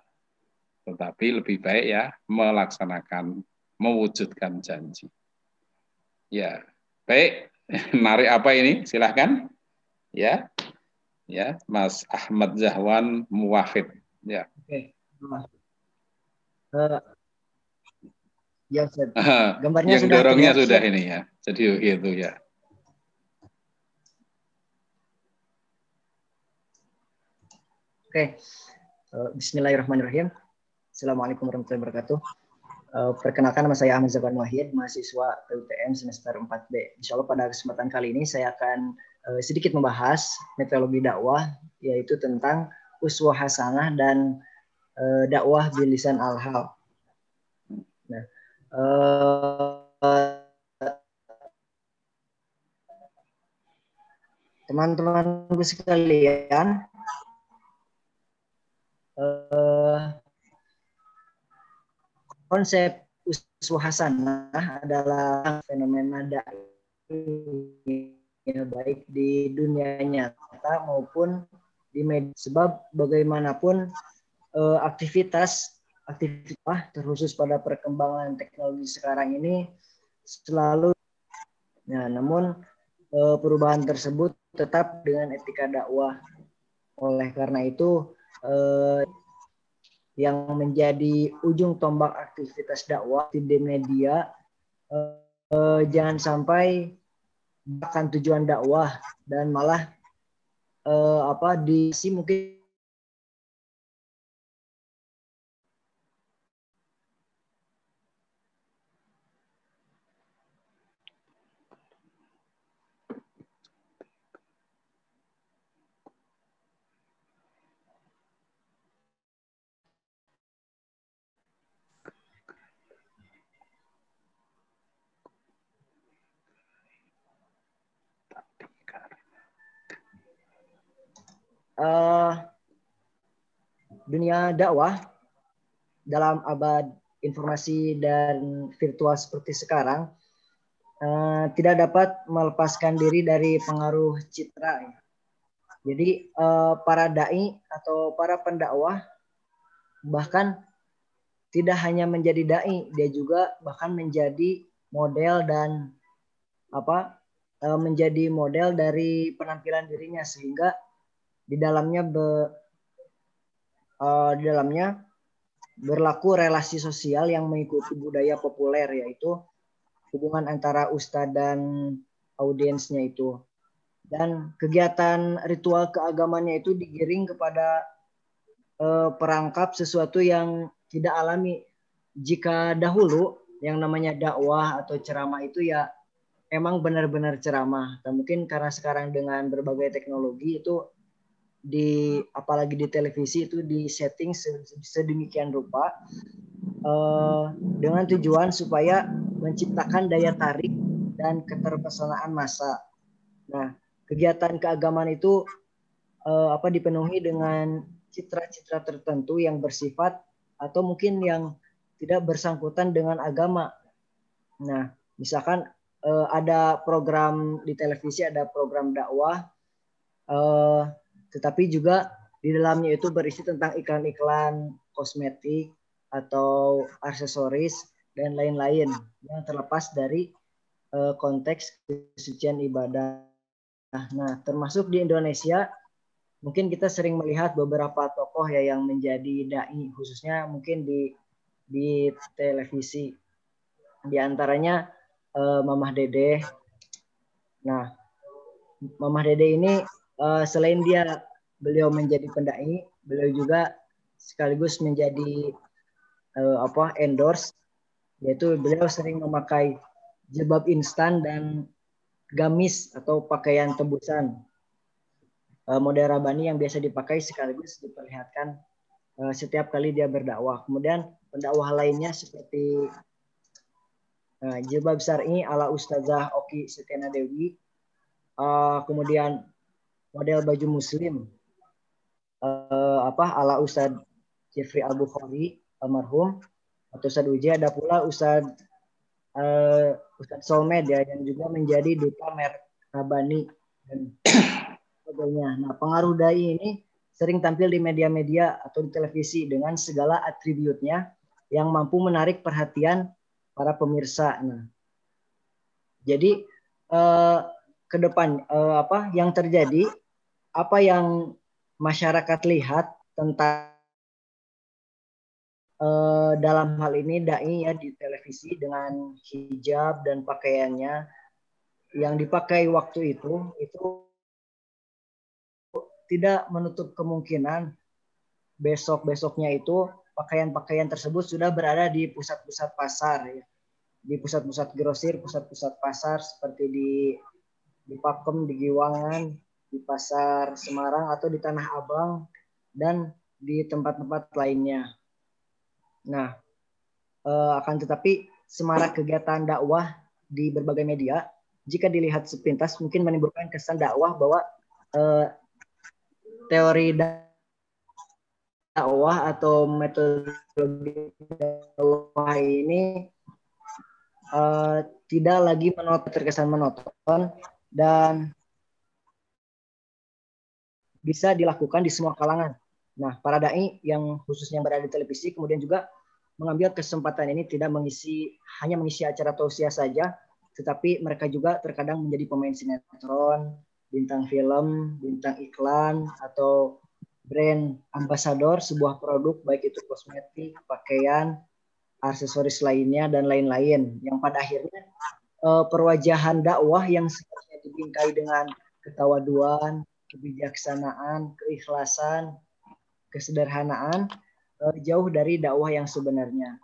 S2: tetapi lebih baik ya melaksanakan, mewujudkan janji. Ya, baik. Narik apa ini? Silahkan. Ya, ya, Mas Ahmad Zahwan Muwahid. Ya. Oke.
S6: Uh, ya,
S2: gambarnya yang sudah dorongnya sudah ini ya. Jadi itu ya.
S6: Oke, uh, Bismillahirrahmanirrahim. Assalamualaikum warahmatullahi wabarakatuh. Uh, perkenalkan nama saya Ahmad Zaban Wahid, mahasiswa PUTM semester 4B. Insya Allah pada kesempatan kali ini saya akan uh, sedikit membahas metodologi dakwah, yaitu tentang uswah hasanah dan dakwah bilisan al-hal. Nah, teman-teman sekalian, uh, konsep uswah hasanah adalah fenomena ya, baik di dunia nyata maupun di media. Sebab bagaimanapun uh, aktivitas aktivitas terkhusus pada perkembangan teknologi sekarang ini selalu ya namun uh, perubahan tersebut tetap dengan etika dakwah oleh karena itu eh, yang menjadi ujung tombak aktivitas dakwah di media uh, jangan sampai akan tujuan dakwah dan malah uh, apa di si mungkin uh, dunia dakwah dalam abad informasi dan virtual seperti sekarang uh, tidak dapat melepaskan diri dari pengaruh citra. Jadi uh, para dai atau para pendakwah bahkan tidak hanya menjadi dai, dia juga bahkan menjadi model dan apa menjadi model dari penampilan dirinya sehingga di dalamnya be, uh, di dalamnya berlaku relasi sosial yang mengikuti budaya populer yaitu hubungan antara ustadz dan audiensnya itu dan kegiatan ritual keagamannya itu digiring kepada uh, perangkap sesuatu yang tidak alami jika dahulu yang namanya dakwah atau ceramah itu ya emang benar-benar ceramah. Dan mungkin karena sekarang dengan berbagai teknologi itu di apalagi di televisi itu di setting sedemikian rupa uh, dengan tujuan supaya menciptakan daya tarik dan keterpesonaan massa. Nah, kegiatan keagamaan itu uh, apa dipenuhi dengan citra-citra tertentu yang bersifat atau mungkin yang tidak bersangkutan dengan agama. Nah, misalkan uh, ada program di televisi, ada program dakwah. Uh, tetapi juga di dalamnya itu berisi tentang iklan-iklan kosmetik atau aksesoris dan lain-lain yang terlepas dari uh, konteks kesucian ibadah. Nah, termasuk di Indonesia mungkin kita sering melihat beberapa tokoh ya yang menjadi dai khususnya mungkin di di televisi. Di antaranya uh, Mamah Dede. Nah, Mamah Dede ini uh, selain dia beliau menjadi pendai, beliau juga sekaligus menjadi uh, apa endorse. Yaitu beliau sering memakai jilbab instan dan gamis atau pakaian tebusan uh, model rabani yang biasa dipakai sekaligus diperlihatkan uh, setiap kali dia berdakwah. Kemudian pendakwah lainnya seperti uh, jilbab syar'i ala Ustazah Oki Setiana Dewi, uh, kemudian model baju muslim uh, apa ala Ustadz Jeffrey Al Bukhari almarhum atau Ustadz Uji ada pula Ustadz uh, Ustadz Solmed ya yang juga menjadi duta merek Rabani dan sebagainya. Nah pengaruh dai ini sering tampil di media-media atau di televisi dengan segala atributnya yang mampu menarik perhatian para pemirsa. Nah, jadi eh, ke depan eh, apa yang terjadi apa yang masyarakat lihat tentang uh, dalam hal ini dai ya di televisi dengan hijab dan pakaiannya yang dipakai waktu itu itu tidak menutup kemungkinan besok-besoknya itu pakaian-pakaian tersebut sudah berada di pusat-pusat pasar ya. Di pusat-pusat grosir, pusat-pusat pasar seperti di di Pakem, di Giwangan, di pasar Semarang atau di Tanah Abang dan di tempat-tempat lainnya. Nah, eh, akan tetapi semarak kegiatan dakwah di berbagai media jika dilihat sepintas mungkin menimbulkan kesan dakwah bahwa eh, teori dakwah atau metodologi dakwah ini eh, tidak lagi menonton terkesan menonton dan bisa dilakukan di semua kalangan. Nah, para dai yang khususnya berada di televisi kemudian juga mengambil kesempatan ini tidak mengisi hanya mengisi acara tausiah saja, tetapi mereka juga terkadang menjadi pemain sinetron, bintang film, bintang iklan atau brand ambasador sebuah produk baik itu kosmetik, pakaian aksesoris lainnya dan lain-lain yang pada akhirnya uh, perwajahan dakwah yang seharusnya dibingkai dengan ketawaduan, kebijaksanaan, keikhlasan, kesederhanaan uh, jauh dari dakwah yang sebenarnya.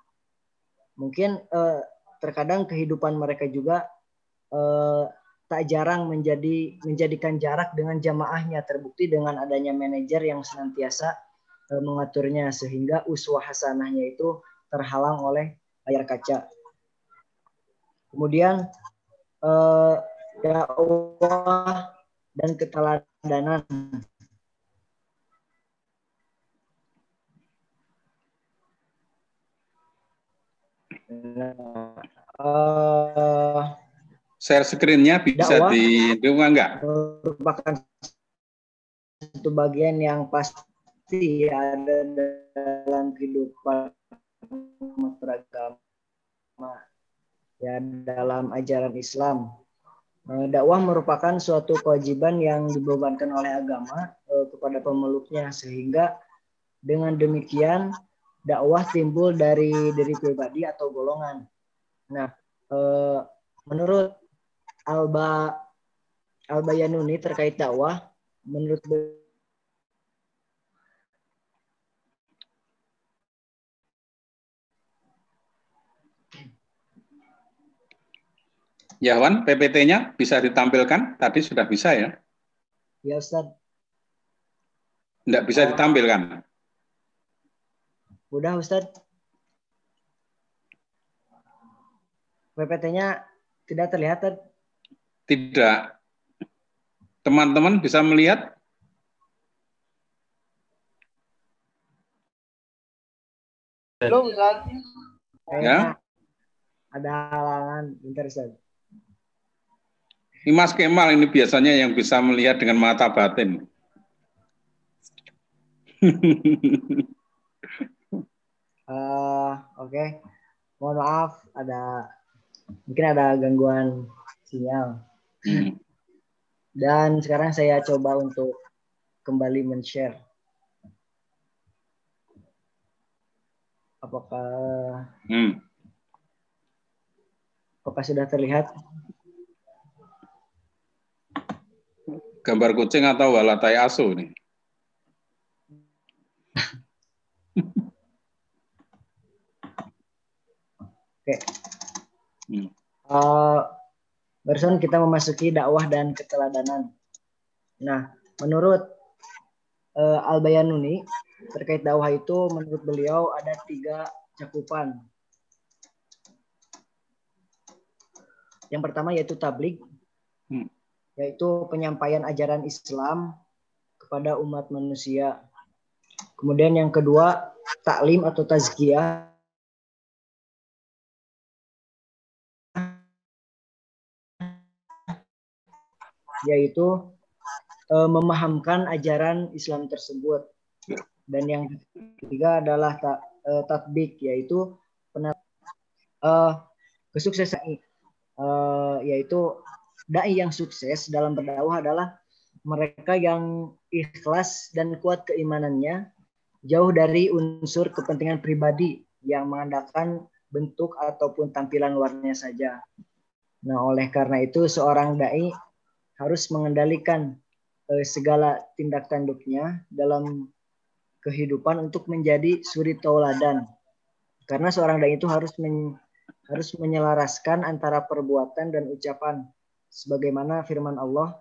S6: Mungkin uh, terkadang kehidupan mereka juga uh, tak jarang menjadi menjadikan jarak dengan jamaahnya terbukti dengan adanya manajer yang senantiasa uh, mengaturnya sehingga uswah hasanahnya itu terhalang oleh layar kaca. Kemudian uh, dakwah dan keteladanan
S2: uh, share screen-nya bisa didukung enggak?
S6: Merupakan satu bagian yang pasti ada dalam kehidupan beragama ya dalam ajaran Islam. Eh, dakwah merupakan suatu kewajiban yang dibebankan oleh agama eh, kepada pemeluknya sehingga dengan demikian dakwah timbul dari diri pribadi atau golongan. Nah, eh, menurut Alba Alba Yanuni terkait dakwah, menurut
S2: Ya, Wan, PPT-nya bisa ditampilkan? Tadi sudah bisa ya?
S6: Ya, Ustaz.
S2: Tidak bisa ditampilkan?
S6: Udah Ustaz. PPT-nya tidak terlihat.
S2: Tidak. Teman-teman bisa melihat?
S6: Belum Ustaz.
S2: Ya.
S6: Ada halangan. Bentar Ustaz.
S2: Ini Mas Kemal ini biasanya yang bisa melihat dengan mata batin.
S6: Uh, Oke, okay. mohon maaf ada mungkin ada gangguan sinyal. Dan sekarang saya coba untuk kembali men-share. Apakah hmm. apakah sudah terlihat?
S2: Gambar kucing atau walatai asu nih?
S6: Oke. Hmm. Uh, barusan kita memasuki dakwah dan keteladanan. Nah, menurut uh, Al Bayanuni terkait dakwah itu, menurut beliau ada tiga cakupan. Yang pertama yaitu tablik, hmm. Yaitu penyampaian ajaran Islam kepada umat manusia. Kemudian yang kedua taklim atau tazkiyah yaitu uh, memahamkan ajaran Islam tersebut. Dan yang ketiga adalah ta, uh, tatbik yaitu penat, uh, kesuksesan uh, yaitu dai yang sukses dalam berdakwah adalah mereka yang ikhlas dan kuat keimanannya jauh dari unsur kepentingan pribadi yang mengandalkan bentuk ataupun tampilan luarnya saja. Nah, oleh karena itu seorang dai harus mengendalikan eh, segala tindak tanduknya dalam kehidupan untuk menjadi suri tauladan. Karena seorang dai itu harus men, harus menyelaraskan antara perbuatan dan ucapan sebagaimana firman Allah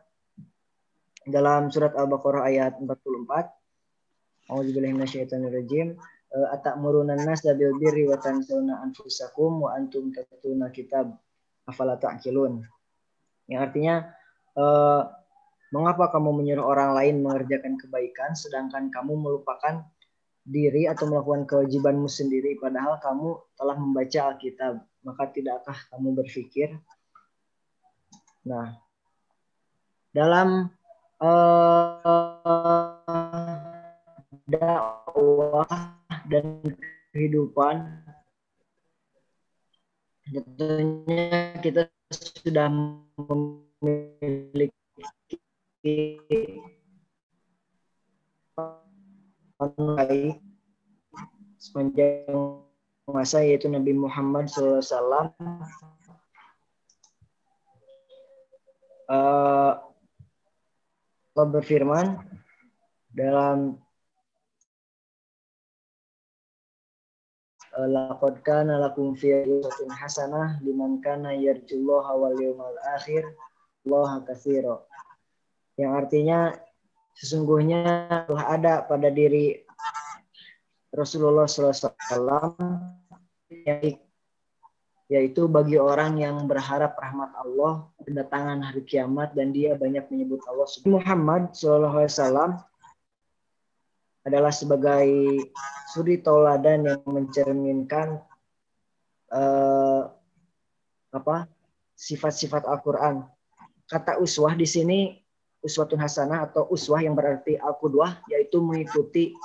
S6: dalam surat Al-Baqarah ayat 44. Auzubillahi minasyaitonirrajim. Eh, Atakmuruna nas bil birri wa tansawna anfusakum wa antum tatluna kitab afala ta'qilun. Yang artinya eh, mengapa kamu menyuruh orang lain mengerjakan kebaikan sedangkan kamu melupakan diri atau melakukan kewajibanmu sendiri padahal kamu telah membaca Alkitab maka tidakkah kamu berpikir nah dalam uh, dakwah dan kehidupan tentunya kita sudah memiliki sepanjang penguasa yaitu Nabi Muhammad SAW uh, berfirman dalam Laqad kana lakum fi hasanah liman kana yarjullaha wal yawmal akhir Allah katsira. Yang artinya sesungguhnya telah ada pada diri Rasulullah SAW yaitu bagi orang yang berharap rahmat Allah kedatangan hari kiamat dan dia banyak menyebut Allah. Muhammad SAW adalah sebagai suri tauladan yang mencerminkan uh, apa sifat-sifat Al-Qur'an. Kata uswah di sini uswatun hasanah atau uswah yang berarti al-qudwah yaitu mengikuti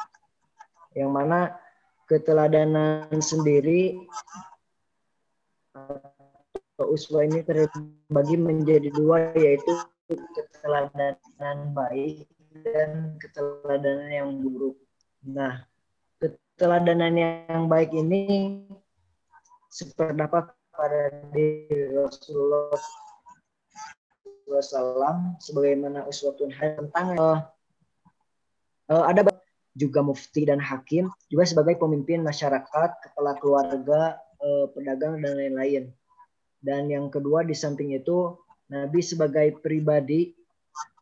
S6: yang mana keteladanan sendiri atau uswah ini terbagi menjadi dua yaitu keteladanan baik dan keteladanan yang buruk. Nah, keteladanan yang baik ini sependapat pada diri Rasulullah SAW sebagaimana uswatun tentang uh, uh, ada juga mufti dan hakim juga sebagai pemimpin masyarakat, kepala keluarga, uh, pedagang dan lain-lain. Dan yang kedua di samping itu Nabi sebagai pribadi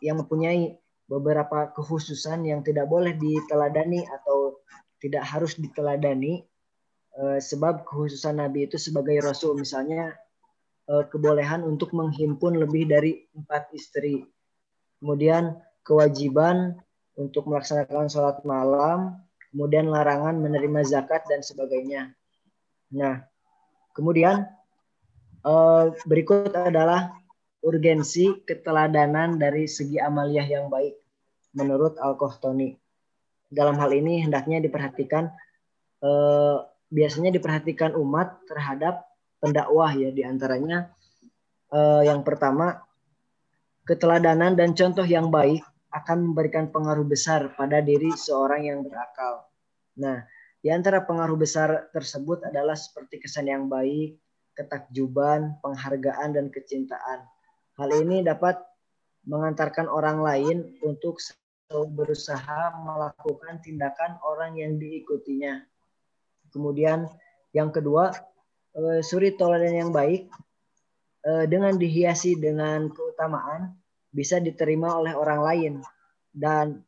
S6: yang mempunyai beberapa kekhususan yang tidak boleh diteladani atau tidak harus diteladani uh, sebab kekhususan Nabi itu sebagai rasul. Misalnya uh, kebolehan untuk menghimpun lebih dari empat istri. Kemudian kewajiban untuk melaksanakan sholat malam. Kemudian larangan menerima zakat dan sebagainya. Nah kemudian uh, berikut adalah urgensi keteladanan dari segi amaliyah yang baik menurut Al-Kohtoni. Dalam hal ini hendaknya diperhatikan eh, biasanya diperhatikan umat terhadap pendakwah ya di antaranya eh, yang pertama keteladanan dan contoh yang baik akan memberikan pengaruh besar pada diri seorang yang berakal. Nah, di antara pengaruh besar tersebut adalah seperti kesan yang baik, ketakjuban, penghargaan, dan kecintaan. Hal ini dapat mengantarkan orang lain untuk berusaha melakukan tindakan orang yang diikutinya. Kemudian yang kedua, eh, suri toladan yang baik eh, dengan dihiasi dengan keutamaan bisa diterima oleh orang lain dan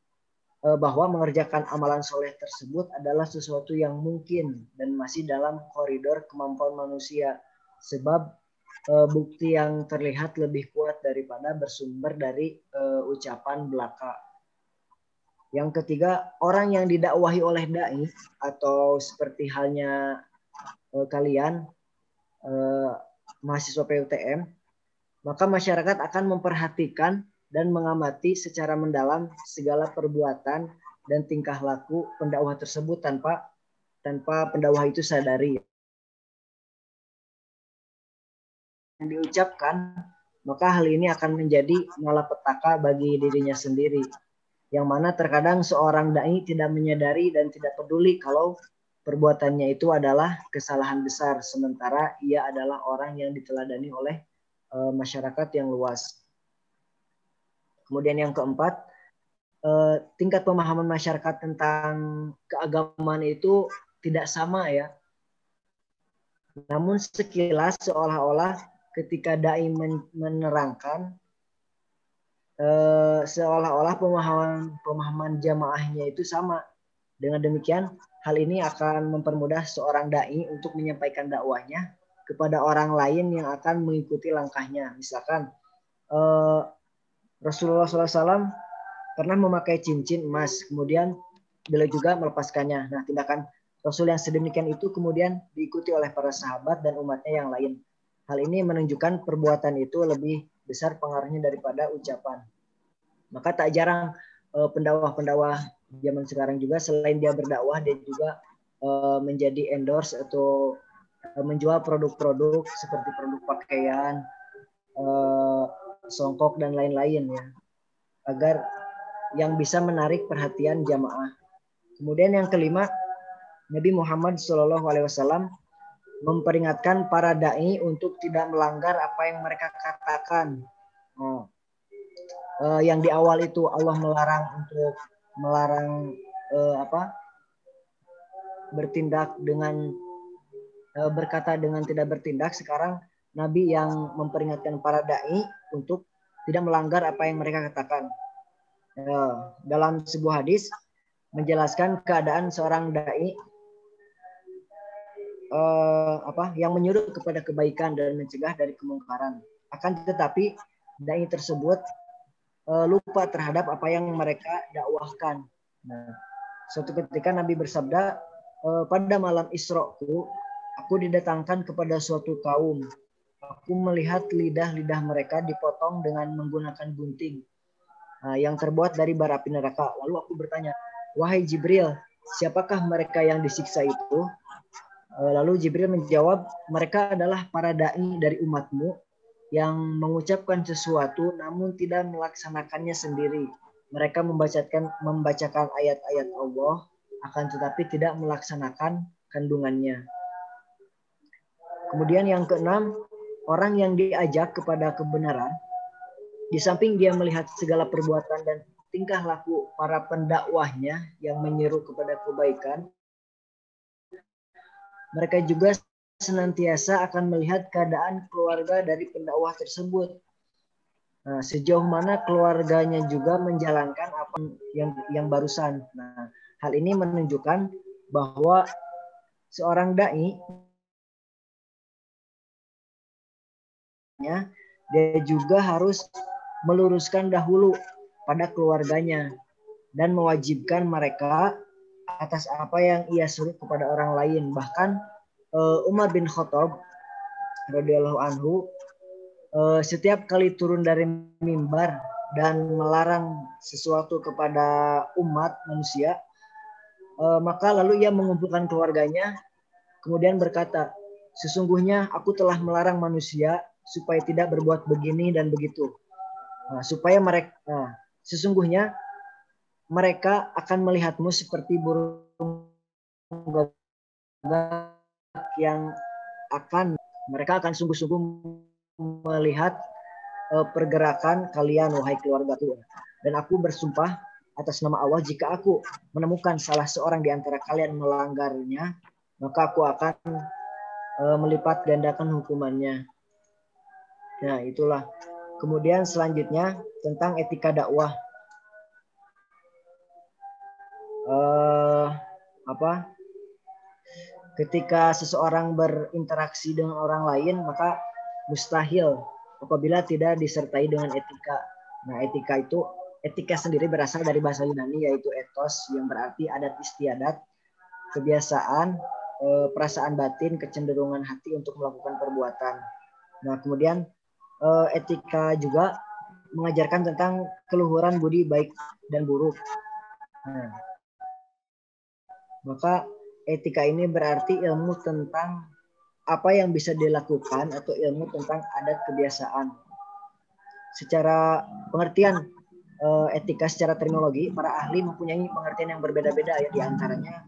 S6: bahwa mengerjakan amalan soleh tersebut adalah sesuatu yang mungkin dan masih dalam koridor kemampuan manusia sebab uh, bukti yang terlihat lebih kuat daripada bersumber dari uh, ucapan belaka. Yang ketiga, orang yang didakwahi oleh dai atau seperti halnya uh, kalian mahasiswa PUTM, maka masyarakat akan memperhatikan dan mengamati secara mendalam segala perbuatan dan tingkah laku pendakwah tersebut tanpa tanpa pendakwah itu sadari. yang diucapkan, maka hal ini akan menjadi malapetaka bagi dirinya sendiri. Yang mana terkadang seorang dai tidak menyadari dan tidak peduli kalau perbuatannya itu adalah kesalahan besar, sementara ia adalah orang yang diteladani oleh e, masyarakat yang luas. Kemudian yang keempat, e, tingkat pemahaman masyarakat tentang keagamaan itu tidak sama ya. Namun sekilas seolah-olah ketika dai menerangkan eh, seolah-olah pemahaman pemahaman jamaahnya itu sama. Dengan demikian, hal ini akan mempermudah seorang dai untuk menyampaikan dakwahnya kepada orang lain yang akan mengikuti langkahnya. Misalkan eh, Rasulullah SAW pernah memakai cincin emas, kemudian beliau juga melepaskannya. Nah, tindakan Rasul yang sedemikian itu kemudian diikuti oleh para sahabat dan umatnya yang lain. Hal ini menunjukkan perbuatan itu lebih besar pengaruhnya daripada ucapan. Maka tak jarang eh, pendakwah-pendakwah zaman sekarang juga selain dia berdakwah dia juga eh, menjadi endorse atau eh, menjual produk-produk seperti produk pakaian, songkok dan lain-lain ya. Agar yang bisa menarik perhatian jamaah. Kemudian yang kelima, Nabi Muhammad SAW memperingatkan para dai untuk tidak melanggar apa yang mereka katakan. Oh. Uh, yang di awal itu Allah melarang untuk melarang uh, apa bertindak dengan uh, berkata dengan tidak bertindak sekarang Nabi yang memperingatkan para dai untuk tidak melanggar apa yang mereka katakan. Uh, dalam sebuah hadis menjelaskan keadaan seorang dai uh, apa yang menyuruh kepada kebaikan dan mencegah dari kemungkaran. Akan tetapi dai tersebut uh, lupa terhadap apa yang mereka dakwahkan. Nah, suatu ketika Nabi bersabda, pada malam Isra'ku, aku didatangkan kepada suatu kaum. Aku melihat lidah-lidah mereka dipotong dengan menggunakan gunting uh, yang terbuat dari bara api neraka. Lalu aku bertanya, wahai Jibril, siapakah mereka yang disiksa itu? Lalu Jibril menjawab, mereka adalah para dai dari umatmu yang mengucapkan sesuatu namun tidak melaksanakannya sendiri. Mereka membacakan membacakan ayat-ayat Allah akan tetapi tidak melaksanakan kandungannya. Kemudian yang keenam, orang yang diajak kepada kebenaran di samping dia melihat segala perbuatan dan tingkah laku para pendakwahnya yang menyeru kepada kebaikan, mereka juga senantiasa akan melihat keadaan keluarga dari pendakwah tersebut. Nah, sejauh mana keluarganya juga menjalankan apa yang yang barusan. Nah, hal ini menunjukkan bahwa seorang dai ya, dia juga harus meluruskan dahulu pada keluarganya dan mewajibkan mereka atas apa yang ia suruh kepada orang lain. Bahkan uh, Umar bin Khattab radhiyallahu anhu uh, setiap kali turun dari mimbar dan melarang sesuatu kepada umat manusia uh, maka lalu ia mengumpulkan keluarganya kemudian berkata sesungguhnya aku telah melarang manusia supaya tidak berbuat begini dan begitu uh, supaya mereka uh, sesungguhnya mereka akan melihatmu seperti burung gagak yang akan mereka akan sungguh-sungguh melihat uh, pergerakan kalian wahai keluarga tua. Dan aku bersumpah atas nama Allah jika aku menemukan salah seorang di antara kalian melanggarnya, maka aku akan uh, melipat gandakan hukumannya. Nah, itulah. Kemudian selanjutnya tentang etika dakwah. Uh, apa? ketika seseorang berinteraksi dengan orang lain maka mustahil apabila tidak disertai dengan etika. Nah, etika itu etika sendiri berasal dari bahasa Yunani yaitu etos yang berarti adat istiadat, kebiasaan, eh, perasaan batin, kecenderungan hati untuk melakukan perbuatan. Nah, kemudian eh, etika juga mengajarkan tentang keluhuran budi baik dan buruk. Nah, maka etika ini berarti ilmu tentang apa yang bisa dilakukan atau ilmu tentang adat kebiasaan. Secara pengertian eh, etika secara terminologi, para ahli mempunyai pengertian yang berbeda-beda ya di antaranya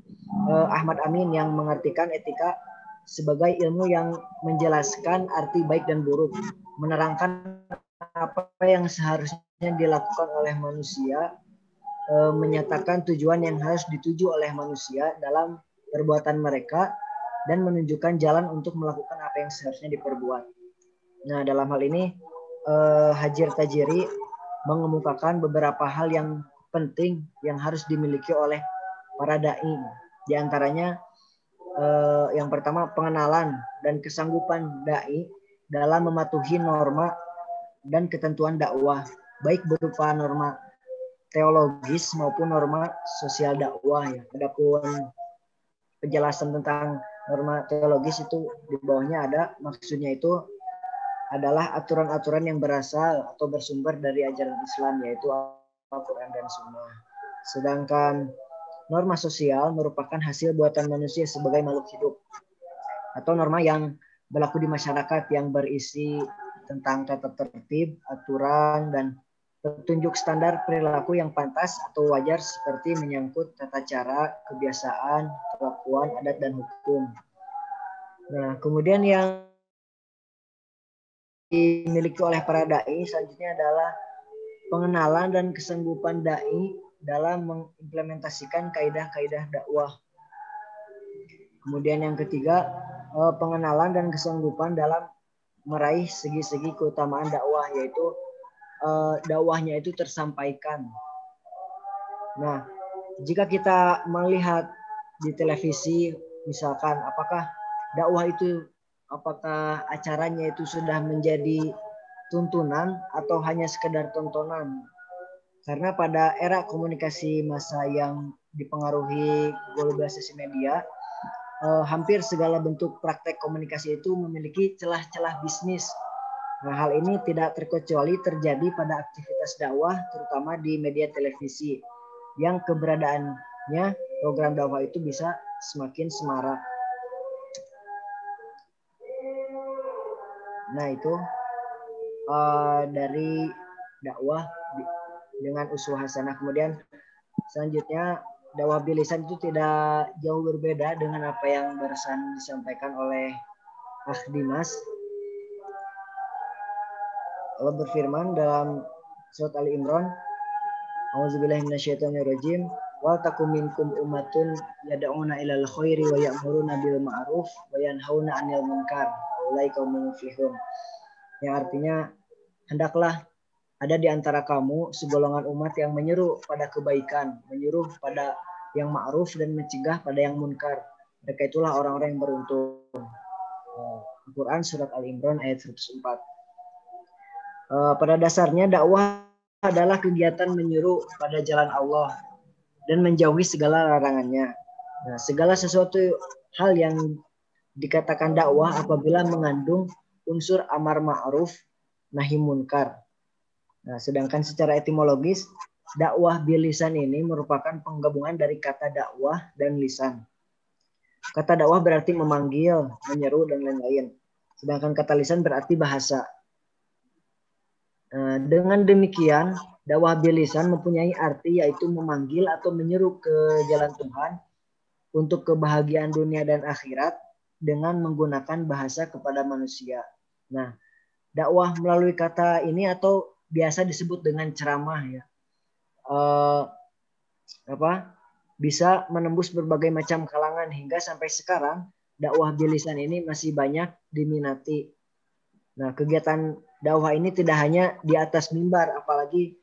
S6: eh, Ahmad Amin yang mengartikan etika sebagai ilmu yang menjelaskan arti baik dan buruk, menerangkan apa yang seharusnya dilakukan oleh manusia, eh, menyatakan tujuan yang harus dituju oleh manusia dalam perbuatan mereka dan menunjukkan jalan untuk melakukan apa yang seharusnya diperbuat. Nah, dalam hal ini eh, Hajir Tajiri mengemukakan beberapa hal yang penting yang harus dimiliki oleh para dai. Di antaranya eh, yang pertama pengenalan dan kesanggupan dai dalam mematuhi norma dan ketentuan dakwah, baik berupa norma teologis maupun norma sosial dakwah ya. Adapun penjelasan tentang norma teologis itu di bawahnya ada maksudnya itu adalah aturan-aturan yang berasal atau bersumber dari ajaran Islam yaitu Al-Quran dan Sunnah. Sedangkan norma sosial merupakan hasil buatan manusia sebagai makhluk hidup atau norma yang berlaku di masyarakat yang berisi tentang tata tertib, aturan, dan petunjuk standar perilaku yang pantas atau wajar seperti menyangkut tata cara, kebiasaan, perlakuan, adat, dan hukum. Nah, kemudian yang dimiliki oleh para dai selanjutnya adalah pengenalan dan kesanggupan dai dalam mengimplementasikan kaidah-kaidah dakwah. Kemudian yang ketiga, eh, pengenalan dan kesanggupan dalam meraih segi-segi keutamaan dakwah yaitu eh, dakwahnya itu tersampaikan. Nah, jika kita melihat di televisi misalkan apakah dakwah itu apakah acaranya itu sudah menjadi tuntunan atau hanya sekedar tontonan karena pada era komunikasi masa yang dipengaruhi globalisasi media eh, hampir segala bentuk praktek komunikasi itu memiliki celah-celah bisnis Nah, hal ini tidak terkecuali terjadi pada aktivitas dakwah, terutama di media televisi, yang keberadaannya program dakwah itu bisa semakin semarak. Nah itu uh, dari dakwah dengan usul hasanah. Kemudian selanjutnya dakwah bilisan itu tidak jauh berbeda dengan apa yang barusan disampaikan oleh Ah Dimas. Allah berfirman dalam surat Ali Imran, A'udzubillahi minasyaitonirrajim. Wal takum minkum ummatun yad'una ilal khairi wa ya'muruna bil ma'ruf wa yanhauna 'anil munkar. Ulai kaum yang artinya hendaklah ada di antara kamu segolongan umat yang menyeru pada kebaikan menyuruh pada yang ma'ruf dan mencegah pada yang munkar mereka itulah orang-orang yang beruntung Al-Quran surat Al-Imran ayat 104 eh, pada dasarnya dakwah adalah kegiatan menyuruh pada jalan Allah dan menjauhi segala larangannya. Nah, segala sesuatu hal yang dikatakan dakwah apabila mengandung unsur amar ma'ruf nahi munkar. Nah, sedangkan secara etimologis dakwah bilisan ini merupakan penggabungan dari kata dakwah dan lisan. Kata dakwah berarti memanggil, menyeru dan lain-lain. Sedangkan kata lisan berarti bahasa. Nah, dengan demikian dakwah bilisan mempunyai arti yaitu memanggil atau menyeru ke jalan Tuhan untuk kebahagiaan dunia dan akhirat dengan menggunakan bahasa kepada manusia. Nah, dakwah melalui kata ini atau biasa disebut dengan ceramah ya. Uh, apa? Bisa menembus berbagai macam kalangan hingga sampai sekarang dakwah bilisan ini masih banyak diminati. Nah, kegiatan dakwah ini tidak hanya di atas mimbar apalagi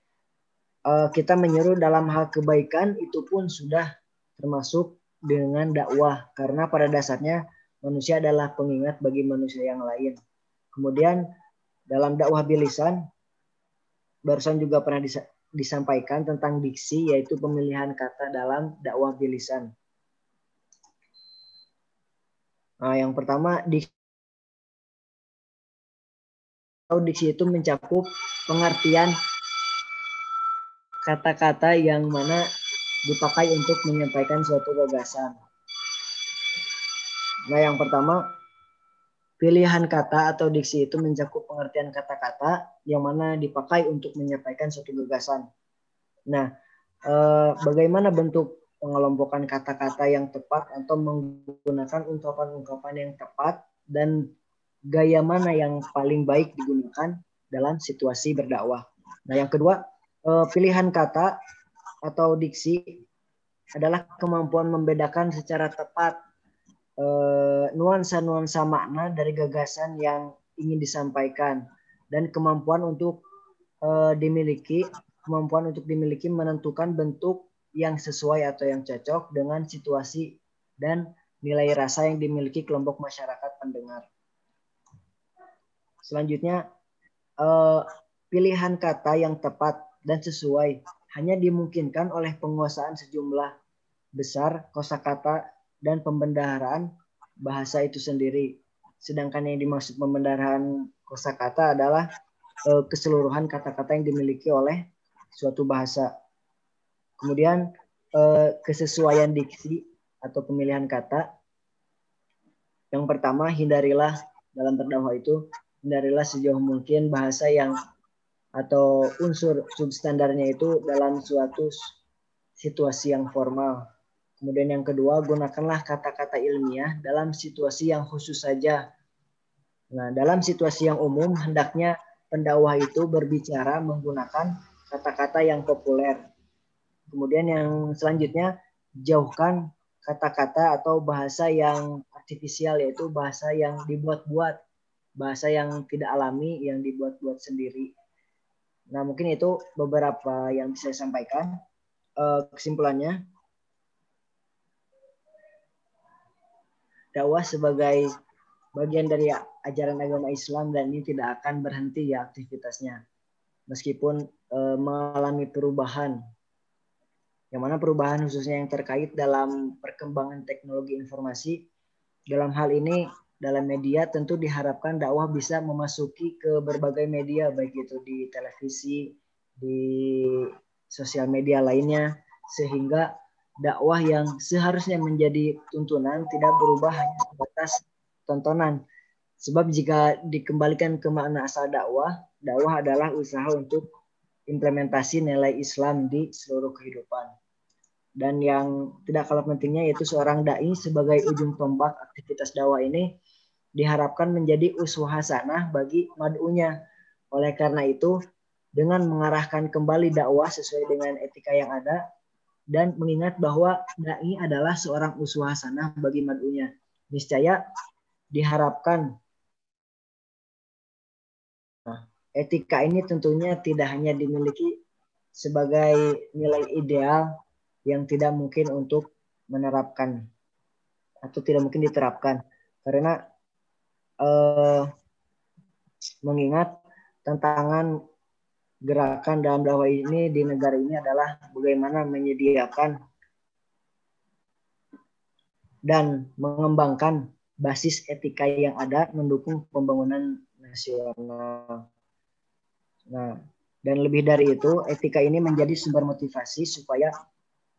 S6: uh, kita menyeru dalam hal kebaikan itu pun sudah termasuk dengan dakwah karena pada dasarnya manusia adalah pengingat bagi manusia yang lain. Kemudian dalam dakwah bilisan barusan juga pernah disampaikan tentang diksi yaitu pemilihan kata dalam dakwah bilisan. Nah, yang pertama diksi diksi itu mencakup pengertian kata-kata yang mana dipakai untuk menyampaikan suatu gagasan. Nah, yang pertama, pilihan kata atau diksi itu mencakup pengertian kata-kata yang mana dipakai untuk menyampaikan suatu gagasan. Nah, eh, bagaimana bentuk pengelompokan kata-kata yang tepat atau menggunakan ungkapan-ungkapan yang tepat dan gaya mana yang paling baik digunakan dalam situasi berdakwah. Nah, yang kedua, uh, pilihan kata atau diksi adalah kemampuan membedakan secara tepat uh, nuansa-nuansa makna dari gagasan yang ingin disampaikan dan kemampuan untuk uh, dimiliki kemampuan untuk dimiliki menentukan bentuk yang sesuai atau yang cocok dengan situasi dan nilai rasa yang dimiliki kelompok masyarakat pendengar. Selanjutnya, pilihan kata yang tepat dan sesuai hanya dimungkinkan oleh penguasaan sejumlah besar kosakata dan pembendaharaan bahasa itu sendiri. Sedangkan yang dimaksud pembendaharaan kosakata adalah e, keseluruhan kata-kata yang dimiliki oleh suatu bahasa. Kemudian e, kesesuaian diksi atau pemilihan kata. Yang pertama, hindarilah dalam terdakwa itu hindarilah sejauh mungkin bahasa yang atau unsur substandarnya itu dalam suatu situasi yang formal. Kemudian yang kedua, gunakanlah kata-kata ilmiah dalam situasi yang khusus saja. Nah, dalam situasi yang umum, hendaknya pendakwah itu berbicara menggunakan kata-kata yang populer. Kemudian yang selanjutnya, jauhkan kata-kata atau bahasa yang artifisial, yaitu bahasa yang dibuat-buat, bahasa yang tidak alami, yang dibuat-buat sendiri. Nah, mungkin itu beberapa yang bisa saya sampaikan. Uh, kesimpulannya, dakwah sebagai bagian dari ajaran agama Islam dan ini tidak akan berhenti ya aktivitasnya. Meskipun e, mengalami perubahan. Yang mana perubahan khususnya yang terkait dalam perkembangan teknologi informasi dalam hal ini dalam media tentu diharapkan dakwah bisa memasuki ke berbagai media baik itu di televisi di sosial media lainnya sehingga dakwah yang seharusnya menjadi tuntunan tidak berubah hanya sebatas tontonan. Sebab jika dikembalikan ke makna asal dakwah, dakwah adalah usaha untuk implementasi nilai Islam di seluruh kehidupan. Dan yang tidak kalah pentingnya yaitu seorang dai sebagai ujung tombak aktivitas dakwah ini diharapkan menjadi uswah hasanah bagi mad'unya. Oleh karena itu, dengan mengarahkan kembali dakwah sesuai dengan etika yang ada, dan mengingat bahwa dai adalah seorang uswah hasanah bagi mad'unya. Niscaya diharapkan etika ini tentunya tidak hanya dimiliki sebagai nilai ideal yang tidak mungkin untuk menerapkan atau tidak mungkin diterapkan karena eh, mengingat tantangan gerakan dalam dakwah ini di negara ini adalah bagaimana menyediakan dan mengembangkan basis etika yang ada mendukung pembangunan nasional. Nah, dan lebih dari itu, etika ini menjadi sumber motivasi supaya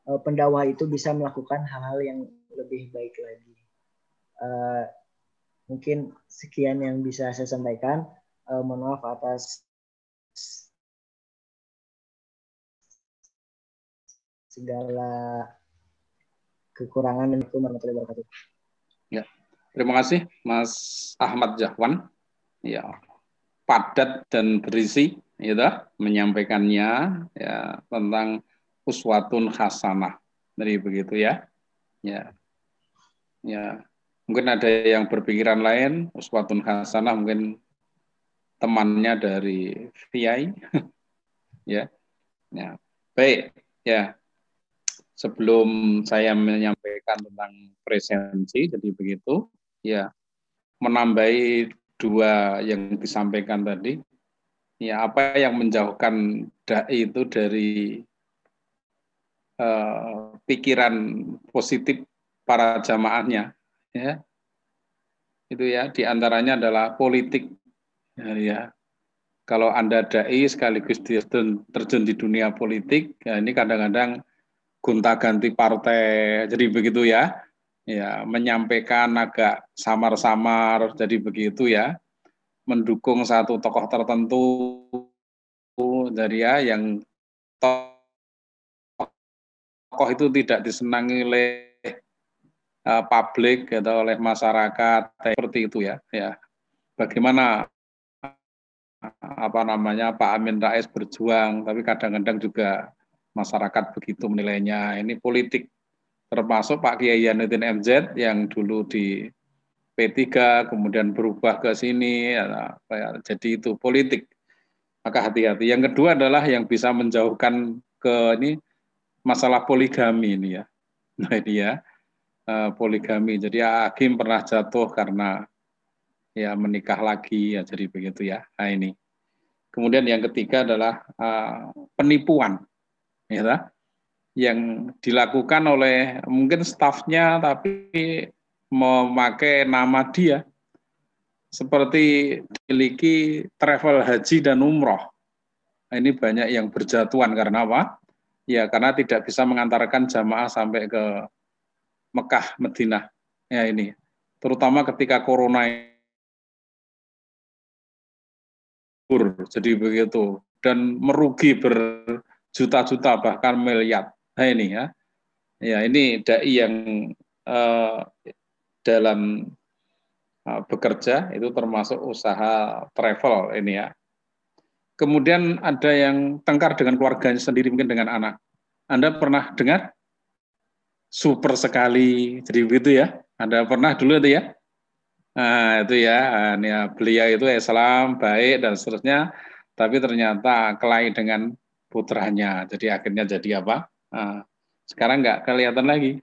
S6: uh, pendakwah itu bisa melakukan hal-hal yang lebih baik lagi. Uh, mungkin sekian yang bisa saya sampaikan. Uh, mohon maaf atas segala kekurangan dan warahmatullahi wabarakatuh.
S2: Ya, terima kasih Mas Ahmad Jahwan. Ya, padat dan berisi, ya, menyampaikannya ya tentang uswatun hasanah. Dari begitu ya. Ya. Ya. Mungkin ada yang berpikiran lain, uswatun hasanah mungkin temannya dari VI. ya. Ya. Baik, ya sebelum saya menyampaikan tentang presensi, jadi begitu, ya menambahi dua yang disampaikan tadi, ya apa yang menjauhkan dai itu dari uh, pikiran positif para jamaahnya, ya. Itu ya di antaranya adalah politik, ya, ya. Kalau anda dai sekaligus terjun di dunia politik, ya ini kadang-kadang gonta-ganti partai. Jadi begitu ya. Ya, menyampaikan agak samar-samar jadi begitu ya. Mendukung satu tokoh tertentu dari ya yang tokoh itu tidak disenangi oleh uh, publik atau oleh masyarakat seperti itu ya. Ya. Bagaimana apa namanya Pak Amin Rais berjuang tapi kadang-kadang juga masyarakat begitu menilainya. Ini politik termasuk Pak Kiai Yanuddin MZ yang dulu di P3 kemudian berubah ke sini ya, jadi itu politik. Maka hati-hati. Yang kedua adalah yang bisa menjauhkan ke ini masalah poligami ini ya. Nah ini ya eh, poligami. Jadi Hakim pernah jatuh karena ya menikah lagi ya jadi begitu ya. Nah ini. Kemudian yang ketiga adalah uh, penipuan ya, yang dilakukan oleh mungkin stafnya tapi memakai nama dia seperti memiliki travel haji dan umroh. Nah, ini banyak yang berjatuhan karena apa? Ya karena tidak bisa mengantarkan jamaah sampai ke Mekah, Madinah. Ya ini, terutama ketika corona jadi begitu dan merugi ber juta-juta bahkan miliar. Nah ini ya. Ya, ini dai yang uh, dalam uh, bekerja itu termasuk usaha travel ini ya. Kemudian ada yang tengkar dengan keluarganya sendiri mungkin dengan anak. Anda pernah dengar? Super sekali, jadi begitu ya. Anda pernah dulu itu ya? Nah, itu ya, ya, beliau itu Islam baik dan seterusnya, tapi ternyata kelahi dengan putranya. Jadi akhirnya jadi apa? Nah, sekarang nggak kelihatan lagi.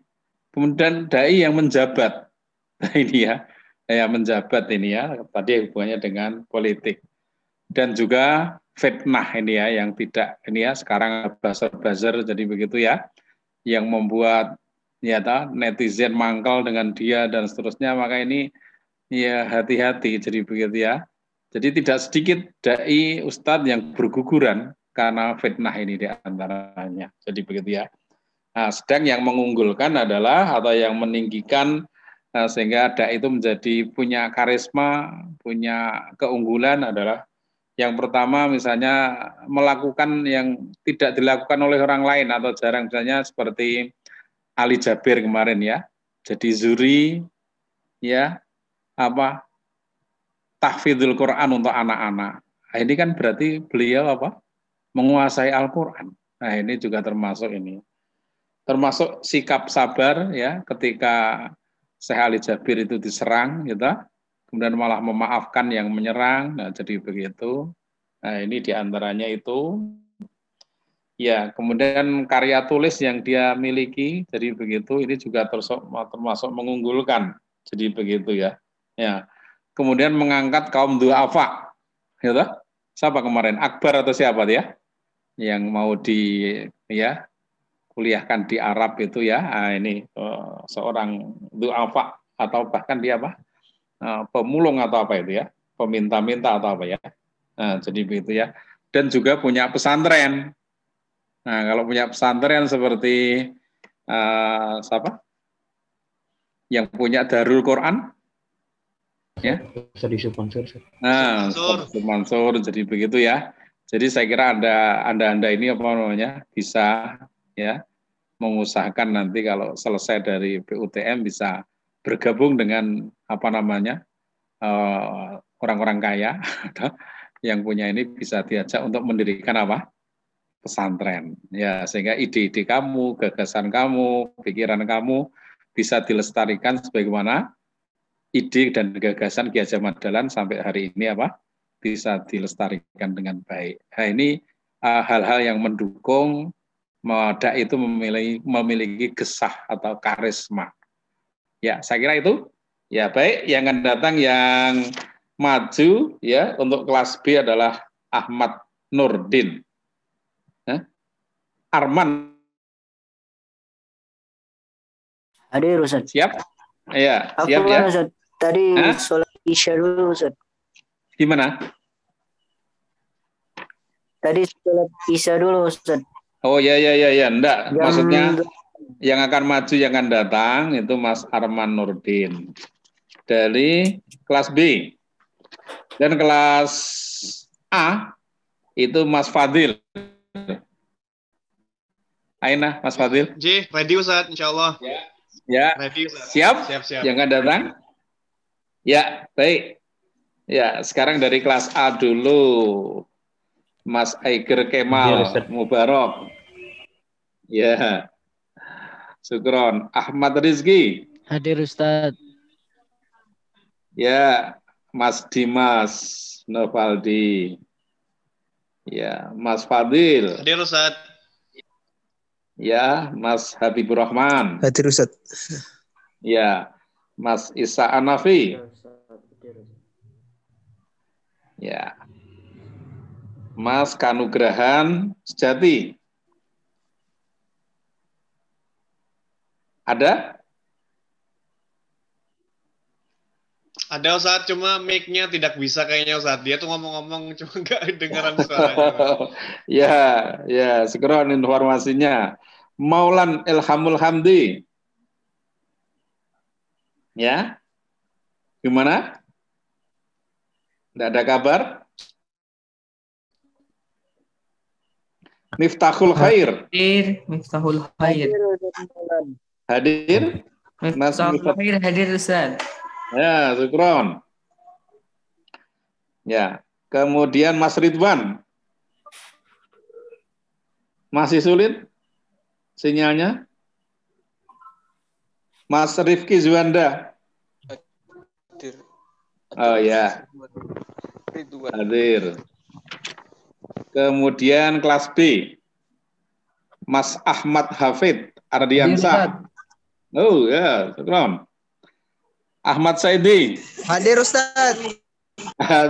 S2: Kemudian dai yang menjabat, nah ini ya, yang menjabat ini ya, tadi hubungannya dengan politik. Dan juga fitnah ini ya, yang tidak ini ya, sekarang buzzer-buzzer jadi begitu ya, yang membuat ya netizen mangkal dengan dia dan seterusnya, maka ini Ya, hati-hati jadi begitu ya. Jadi tidak sedikit dai ustadz yang berguguran karena fitnah ini di antaranya. Jadi begitu ya. Nah, sedang yang mengunggulkan adalah atau yang meninggikan nah, sehingga dai itu menjadi punya karisma, punya keunggulan adalah yang pertama misalnya melakukan yang tidak dilakukan oleh orang lain atau jarang misalnya seperti Ali Jabir kemarin ya. Jadi Zuri ya apa tahfidzul Quran untuk anak-anak. Nah, ini kan berarti beliau apa? Menguasai Al-Qur'an. Nah, ini juga termasuk ini. Termasuk sikap sabar ya ketika Syekh Ali Jabir itu diserang gitu. Kemudian malah memaafkan yang menyerang. Nah, jadi begitu. Nah, ini di antaranya itu Ya, kemudian karya tulis yang dia miliki, jadi begitu, ini juga termasuk, mengunggulkan, jadi begitu ya. Ya. Kemudian mengangkat kaum duafa. Gitu. Siapa kemarin? Akbar atau siapa dia? Yang mau di ya kuliahkan di Arab itu ya. Nah, ini uh, seorang duafa atau bahkan dia apa? Uh, pemulung atau apa itu ya? Peminta-minta atau apa ya? Nah, jadi begitu ya. Dan juga punya pesantren. Nah, kalau punya pesantren seperti uh, siapa? Yang punya Darul Quran, ya
S6: Yusuf Mansur
S2: nah Mansur jadi begitu ya jadi saya kira anda anda anda ini apa namanya bisa ya mengusahakan nanti kalau selesai dari PUTM bisa bergabung dengan apa namanya eh, orang-orang kaya yang punya ini bisa diajak untuk mendirikan apa? Pesantren. Ya sehingga ide-ide kamu gagasan kamu pikiran kamu bisa dilestarikan sebagaimana ide dan gagasan Ki Hajar Madalan sampai hari ini apa bisa dilestarikan dengan baik. Nah, ini uh, hal-hal uh, yang mendukung Moda itu memiliki, memiliki gesah atau karisma. Ya, saya kira itu. Ya, baik. Yang akan datang yang maju ya untuk kelas B adalah Ahmad Nurdin. Hah? Arman.
S7: Hadir Ustaz.
S2: Siap? Iya, siap ya. Ustaz.
S7: Tadi sholat isya dulu, Ustaz.
S2: Gimana?
S7: Tadi sholat isya dulu, Ustaz.
S2: Oh ya ya ya ya, enggak. Yang... Maksudnya yang akan maju yang akan datang itu Mas Arman Nurdin dari kelas B. Dan kelas A itu Mas Fadil. Aina, Mas Fadil.
S5: J, ready Ustaz, insya Allah.
S2: Ya. ya. Ready Ustaz. Siap? Siap, siap. Yang akan datang? Ya, baik. Ya, sekarang dari kelas A dulu. Mas Aiger Kemal ya, Mubarok. Ya. Sukron. Ahmad Rizki.
S4: Hadir Ustaz.
S2: Ya, Mas Dimas Novaldi. Ya, Mas Fadil.
S5: Hadir Ustaz.
S2: Ya, Mas Habibur Rahman.
S8: Hadir Ustaz.
S2: Ya, Mas Isa Anafi. Ya. Mas Kanugrahan Sejati. Ada?
S5: Ada Ustaz, cuma mic-nya tidak bisa kayaknya Ustaz. Dia tuh ngomong-ngomong cuma nggak dengaran suaranya.
S2: ya, ya, segera informasinya. Maulan Ilhamul Hamdi. Ya. Gimana? Tidak ada kabar? Miftahul Khair.
S8: Hadir Miftahul Khair.
S2: Hadir? Mas
S8: Miftahul
S2: Miftah-
S8: Khair hadir Ustaz.
S2: Ya, syukron. Ya, kemudian Mas Ridwan. Masih sulit sinyalnya? Mas Rifki Zuanda. Oh ya, hadir. Kemudian kelas B. Mas Ahmad Hafid Ardiansa. Oh ya, syukron. Ahmad Saidi.
S9: Hadir Ustaz.